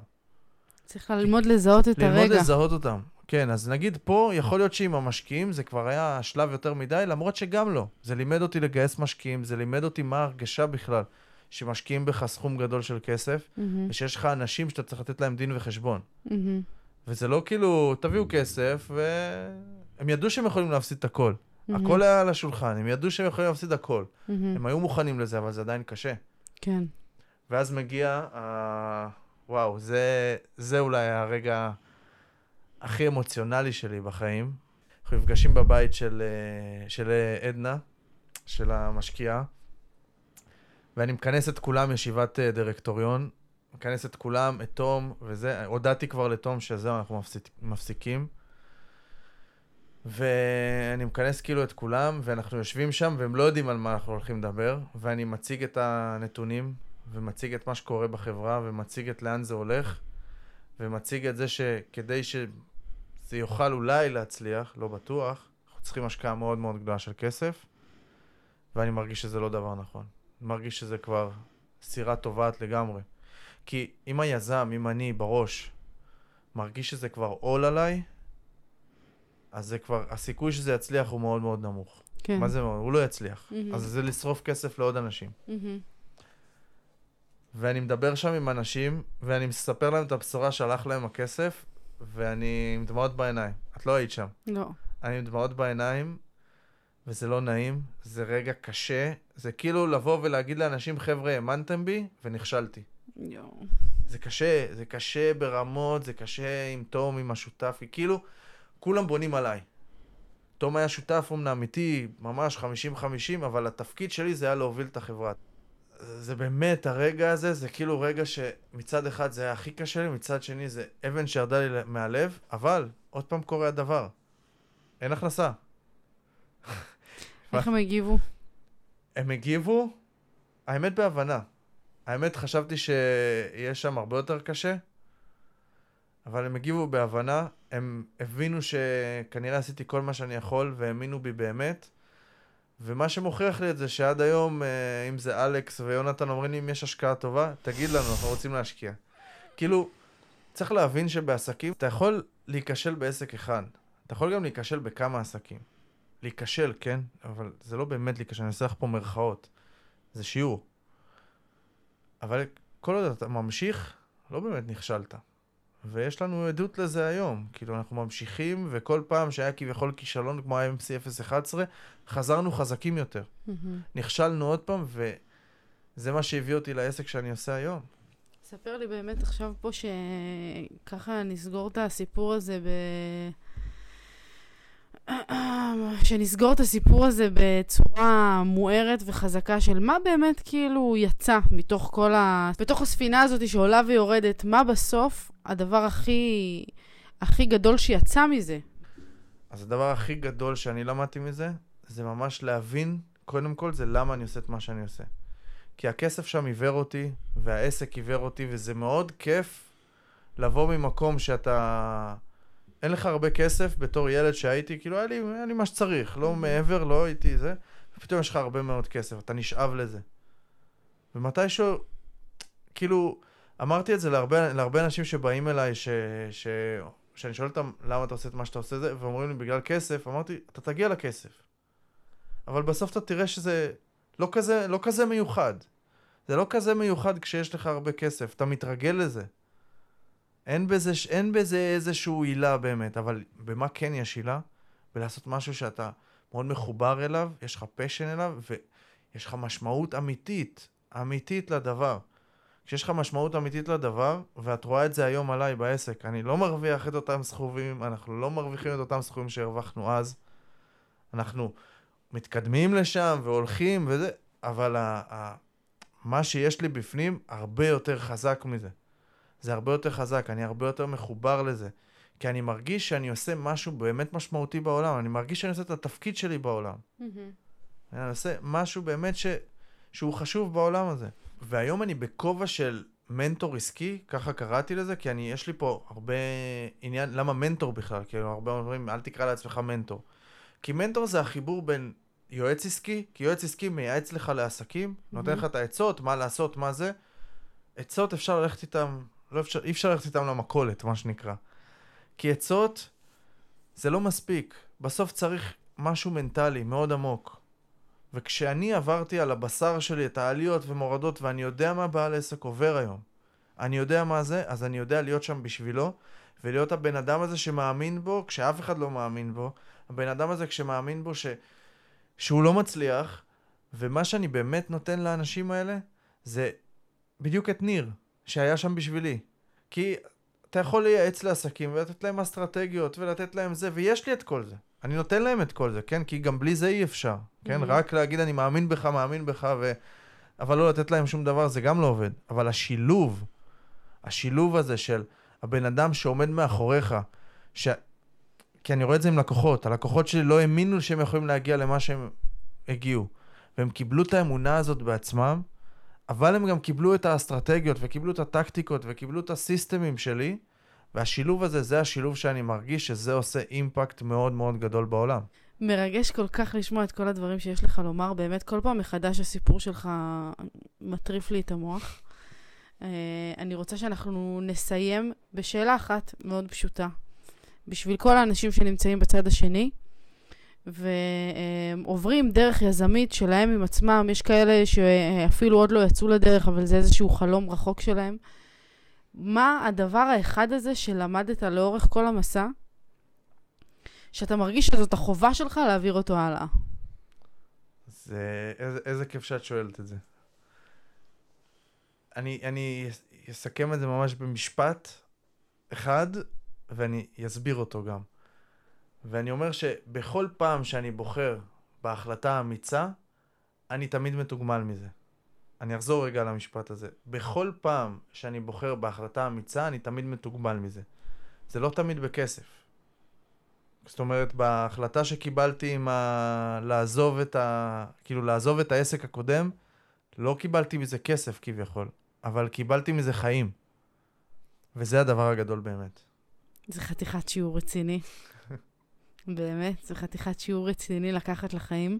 צריך ללמוד לזהות את ללמוד הרגע. לזהות אותם. כן, אז נגיד פה, יכול להיות שעם המשקיעים זה כבר היה שלב יותר מדי, למרות שגם לא. זה לימד אותי לגייס משקיעים, זה לימד אותי מה ההרגשה בכלל שמשקיעים בך סכום גדול של כסף, מהמם, ושיש לך אנשים שאתה צריך לתת להם דין וחשבון. מהמם, וזה לא כאילו, תביאו כסף, והם ידעו שהם יכולים להפסיד את הכל. מהמם, הכל היה על השולחן, הם ידעו שהם יכולים להפסיד הכל. מהמם. הם היו מוכנים לזה, אבל זה עדיין קשה. כן. ואז מגיע, ה... וואו, זה, זה אולי הרגע הכי אמוציונלי שלי בחיים. אנחנו נפגשים בבית של, אה, של עדנה, של המשקיעה, ואני מכנס את כולם ישיבת אה, דירקטוריון, מכנס את כולם, את תום וזה, הודעתי כבר לתום שזהו, אנחנו מפסיק, מפסיקים. ואני מכנס כאילו את כולם, ואנחנו יושבים שם, והם לא יודעים על מה אנחנו הולכים לדבר, ואני מציג את הנתונים, ומציג את מה שקורה בחברה, ומציג את לאן זה הולך, ומציג את זה שכדי שזה יוכל אולי להצליח, לא בטוח, אנחנו צריכים השקעה מאוד מאוד גדולה של כסף, ואני מרגיש שזה לא דבר נכון. אני מרגיש שזה כבר סירה טובעת לגמרי. כי אם היזם, אם אני בראש, מרגיש שזה כבר עול עליי, אז זה כבר, הסיכוי שזה יצליח הוא מאוד מאוד נמוך. כן. מה זה מאוד? הוא לא יצליח. מהמם. אז זה לשרוף כסף לעוד אנשים. מהמם. ואני מדבר שם עם אנשים, ואני מספר להם את הבשורה שהלך להם הכסף, ואני עם דמעות בעיניים. את לא היית שם. לא. אני עם דמעות בעיניים, וזה לא נעים, זה רגע קשה. זה כאילו לבוא ולהגיד לאנשים, חבר'ה, האמנתם בי, ונכשלתי. יואו. זה קשה, זה קשה ברמות, זה קשה עם תום, עם השותף, כי כאילו, כולם בונים עליי. תום היה שותף אומנם איתי, ממש 50-50, אבל התפקיד שלי זה היה להוביל את החברה. זה באמת, הרגע הזה, זה כאילו רגע שמצד אחד זה היה הכי קשה לי, מצד שני זה אבן שירדה לי מהלב, אבל עוד פעם קורה הדבר. אין הכנסה. איך הם הגיבו? הם הגיבו, האמת בהבנה. האמת חשבתי שיהיה שם הרבה יותר קשה, אבל הם הגיבו בהבנה, הם הבינו שכנראה עשיתי כל מה שאני יכול והאמינו בי באמת. ומה שמוכיח לי את זה שעד היום, אה, אם זה אלכס ויונתן אומרים לי אם יש השקעה טובה, תגיד לנו, אנחנו רוצים להשקיע. כאילו, צריך להבין שבעסקים, אתה יכול להיכשל בעסק אחד, אתה יכול גם להיכשל בכמה עסקים. להיכשל, כן? אבל זה לא באמת להיכשל, אני עושה לך פה מירכאות. זה שיעור. אבל כל עוד אתה ממשיך, לא באמת נכשלת. ויש לנו עדות לזה היום. כאילו, אנחנו ממשיכים, וכל פעם שהיה כביכול כישלון כמו ה-MC 011, חזרנו חזקים יותר. מהמם. נכשלנו עוד פעם, וזה מה שהביא אותי לעסק שאני עושה היום. ספר לי באמת עכשיו פה שככה נסגור את הסיפור הזה ב... שנסגור את הסיפור הזה בצורה מוארת וחזקה של מה באמת כאילו יצא מתוך כל ה... בתוך הספינה הזאת שעולה ויורדת, מה בסוף הדבר הכי, הכי גדול שיצא מזה? אז הדבר הכי גדול שאני למדתי מזה, זה ממש להבין, קודם כל, זה למה אני עושה את מה שאני עושה. כי הכסף שם עיוור אותי, והעסק עיוור אותי, וזה מאוד כיף לבוא ממקום שאתה... אין לך הרבה כסף בתור ילד שהייתי, כאילו היה לי, היה לי מה שצריך, לא מעבר, לא הייתי זה, ופתאום יש לך הרבה מאוד כסף, אתה נשאב לזה. ומתישהו, כאילו, אמרתי את זה להרבה, להרבה אנשים שבאים אליי, ש, ש, שאני שואל אותם למה אתה עושה את מה שאתה עושה זה, ואומרים לי בגלל כסף, אמרתי, אתה תגיע לכסף. אבל בסוף אתה תראה שזה לא כזה, לא כזה מיוחד. זה לא כזה מיוחד כשיש לך הרבה כסף, אתה מתרגל לזה. אין בזה, אין בזה איזשהו עילה באמת, אבל במה כן יש עילה? בלעשות משהו שאתה מאוד מחובר אליו, יש לך פשן אליו, ויש לך משמעות אמיתית, אמיתית לדבר. כשיש לך משמעות אמיתית לדבר, ואת רואה את זה היום עליי בעסק, אני לא מרוויח את אותם סכומים, אנחנו לא מרוויחים את אותם סכומים שהרווחנו אז. אנחנו מתקדמים לשם והולכים וזה, אבל ה- ה- מה שיש לי בפנים הרבה יותר חזק מזה. זה הרבה יותר חזק, אני הרבה יותר מחובר לזה. כי אני מרגיש שאני עושה משהו באמת משמעותי בעולם, אני מרגיש שאני עושה את התפקיד שלי בעולם. אני עושה משהו באמת ש... שהוא חשוב בעולם הזה. והיום אני בכובע של מנטור עסקי, ככה קראתי לזה, כי אני, יש לי פה הרבה עניין, למה מנטור בכלל? כאילו, הרבה אומרים, אל תקרא לעצמך מנטור. כי מנטור זה החיבור בין יועץ עסקי, כי יועץ עסקי מייעץ לך לעסקים, mm-hmm. נותן לך את העצות, מה לעשות, מה זה. עצות אפשר ללכת איתם, לא אפשר, אי אפשר ללכת איתם למכולת, מה שנקרא. כי עצות זה לא מספיק. בסוף צריך משהו מנטלי מאוד עמוק. וכשאני עברתי על הבשר שלי את העליות ומורדות, ואני יודע מה בעל עסק עובר היום, אני יודע מה זה, אז אני יודע להיות שם בשבילו, ולהיות הבן אדם הזה שמאמין בו, כשאף אחד לא מאמין בו, הבן אדם הזה כשמאמין בו ש... שהוא לא מצליח, ומה שאני באמת נותן לאנשים האלה, זה בדיוק את ניר, שהיה שם בשבילי. כי אתה יכול לייעץ לעסקים ולתת להם אסטרטגיות ולתת להם זה, ויש לי את כל זה. אני נותן להם את כל זה, כן? כי גם בלי זה אי אפשר, כן? Mm-hmm. רק להגיד אני מאמין בך, מאמין בך, ו... אבל לא לתת להם שום דבר, זה גם לא עובד. אבל השילוב, השילוב הזה של הבן אדם שעומד מאחוריך, ש... כי אני רואה את זה עם לקוחות, הלקוחות שלי לא האמינו שהם יכולים להגיע למה שהם הגיעו. והם קיבלו את האמונה הזאת בעצמם, אבל הם גם קיבלו את האסטרטגיות, וקיבלו את הטקטיקות, וקיבלו את הסיסטמים שלי, והשילוב הזה, זה השילוב שאני מרגיש שזה עושה אימפקט מאוד מאוד גדול בעולם. מרגש כל כך לשמוע את כל הדברים שיש לך לומר, באמת כל פעם מחדש הסיפור שלך מטריף לי את המוח. Uh, אני רוצה שאנחנו נסיים בשאלה אחת מאוד פשוטה. בשביל כל האנשים שנמצאים בצד השני, ועוברים דרך יזמית שלהם עם עצמם, יש כאלה שאפילו עוד לא יצאו לדרך, אבל זה איזשהו חלום רחוק שלהם. מה הדבר האחד הזה שלמדת לאורך כל המסע, שאתה מרגיש שזאת החובה שלך להעביר אותו הלאה? זה... איזה, איזה כיף שאת שואלת את זה. אני, אני אסכם את זה ממש במשפט אחד, ואני אסביר אותו גם. ואני אומר שבכל פעם שאני בוחר בהחלטה האמיצה, אני תמיד מתוגמל מזה. אני אחזור רגע למשפט הזה. בכל פעם שאני בוחר בהחלטה אמיצה, אני תמיד מתוגמל מזה. זה לא תמיד בכסף. זאת אומרת, בהחלטה שקיבלתי עם ה... לעזוב את ה... כאילו, לעזוב את העסק הקודם, לא קיבלתי מזה כסף כביכול, אבל קיבלתי מזה חיים. וזה הדבר הגדול באמת. זה חתיכת שיעור רציני. באמת, זה חתיכת שיעור רציני לקחת לחיים.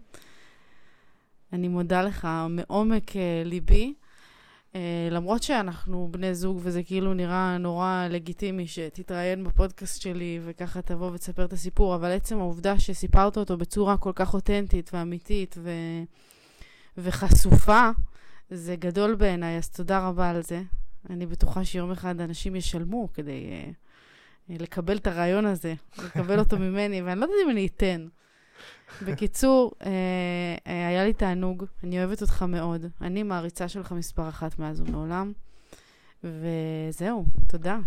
אני מודה לך מעומק uh, ליבי. Uh, למרות שאנחנו בני זוג וזה כאילו נראה נורא לגיטימי שתתראיין בפודקאסט שלי וככה תבוא ותספר את הסיפור, אבל עצם העובדה שסיפרת אותו בצורה כל כך אותנטית ואמיתית ו... וחשופה, זה גדול בעיניי, אז תודה רבה על זה. אני בטוחה שיום אחד אנשים ישלמו כדי uh, לקבל את הרעיון הזה, לקבל אותו (laughs) ממני, ואני לא יודעת אם אני אתן. בקיצור, אה, אה, היה לי תענוג, אני אוהבת אותך מאוד. אני מעריצה שלך מספר אחת מאז ומעולם. וזהו, תודה.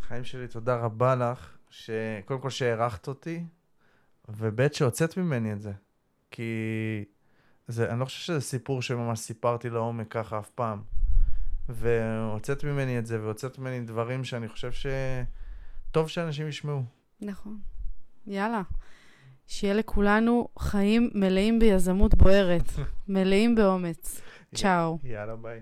חיים שלי, תודה רבה לך, שקודם כל שהערכת אותי, וב' שהוצאת ממני את זה. כי זה, אני לא חושב שזה סיפור שממש סיפרתי לעומק ככה אף פעם. והוצאת ממני את זה, והוצאת ממני דברים שאני חושב שטוב שאנשים ישמעו. נכון. יאללה. שיהיה לכולנו חיים מלאים ביזמות בוערת, (laughs) מלאים באומץ. צ'או. יאללה, ביי.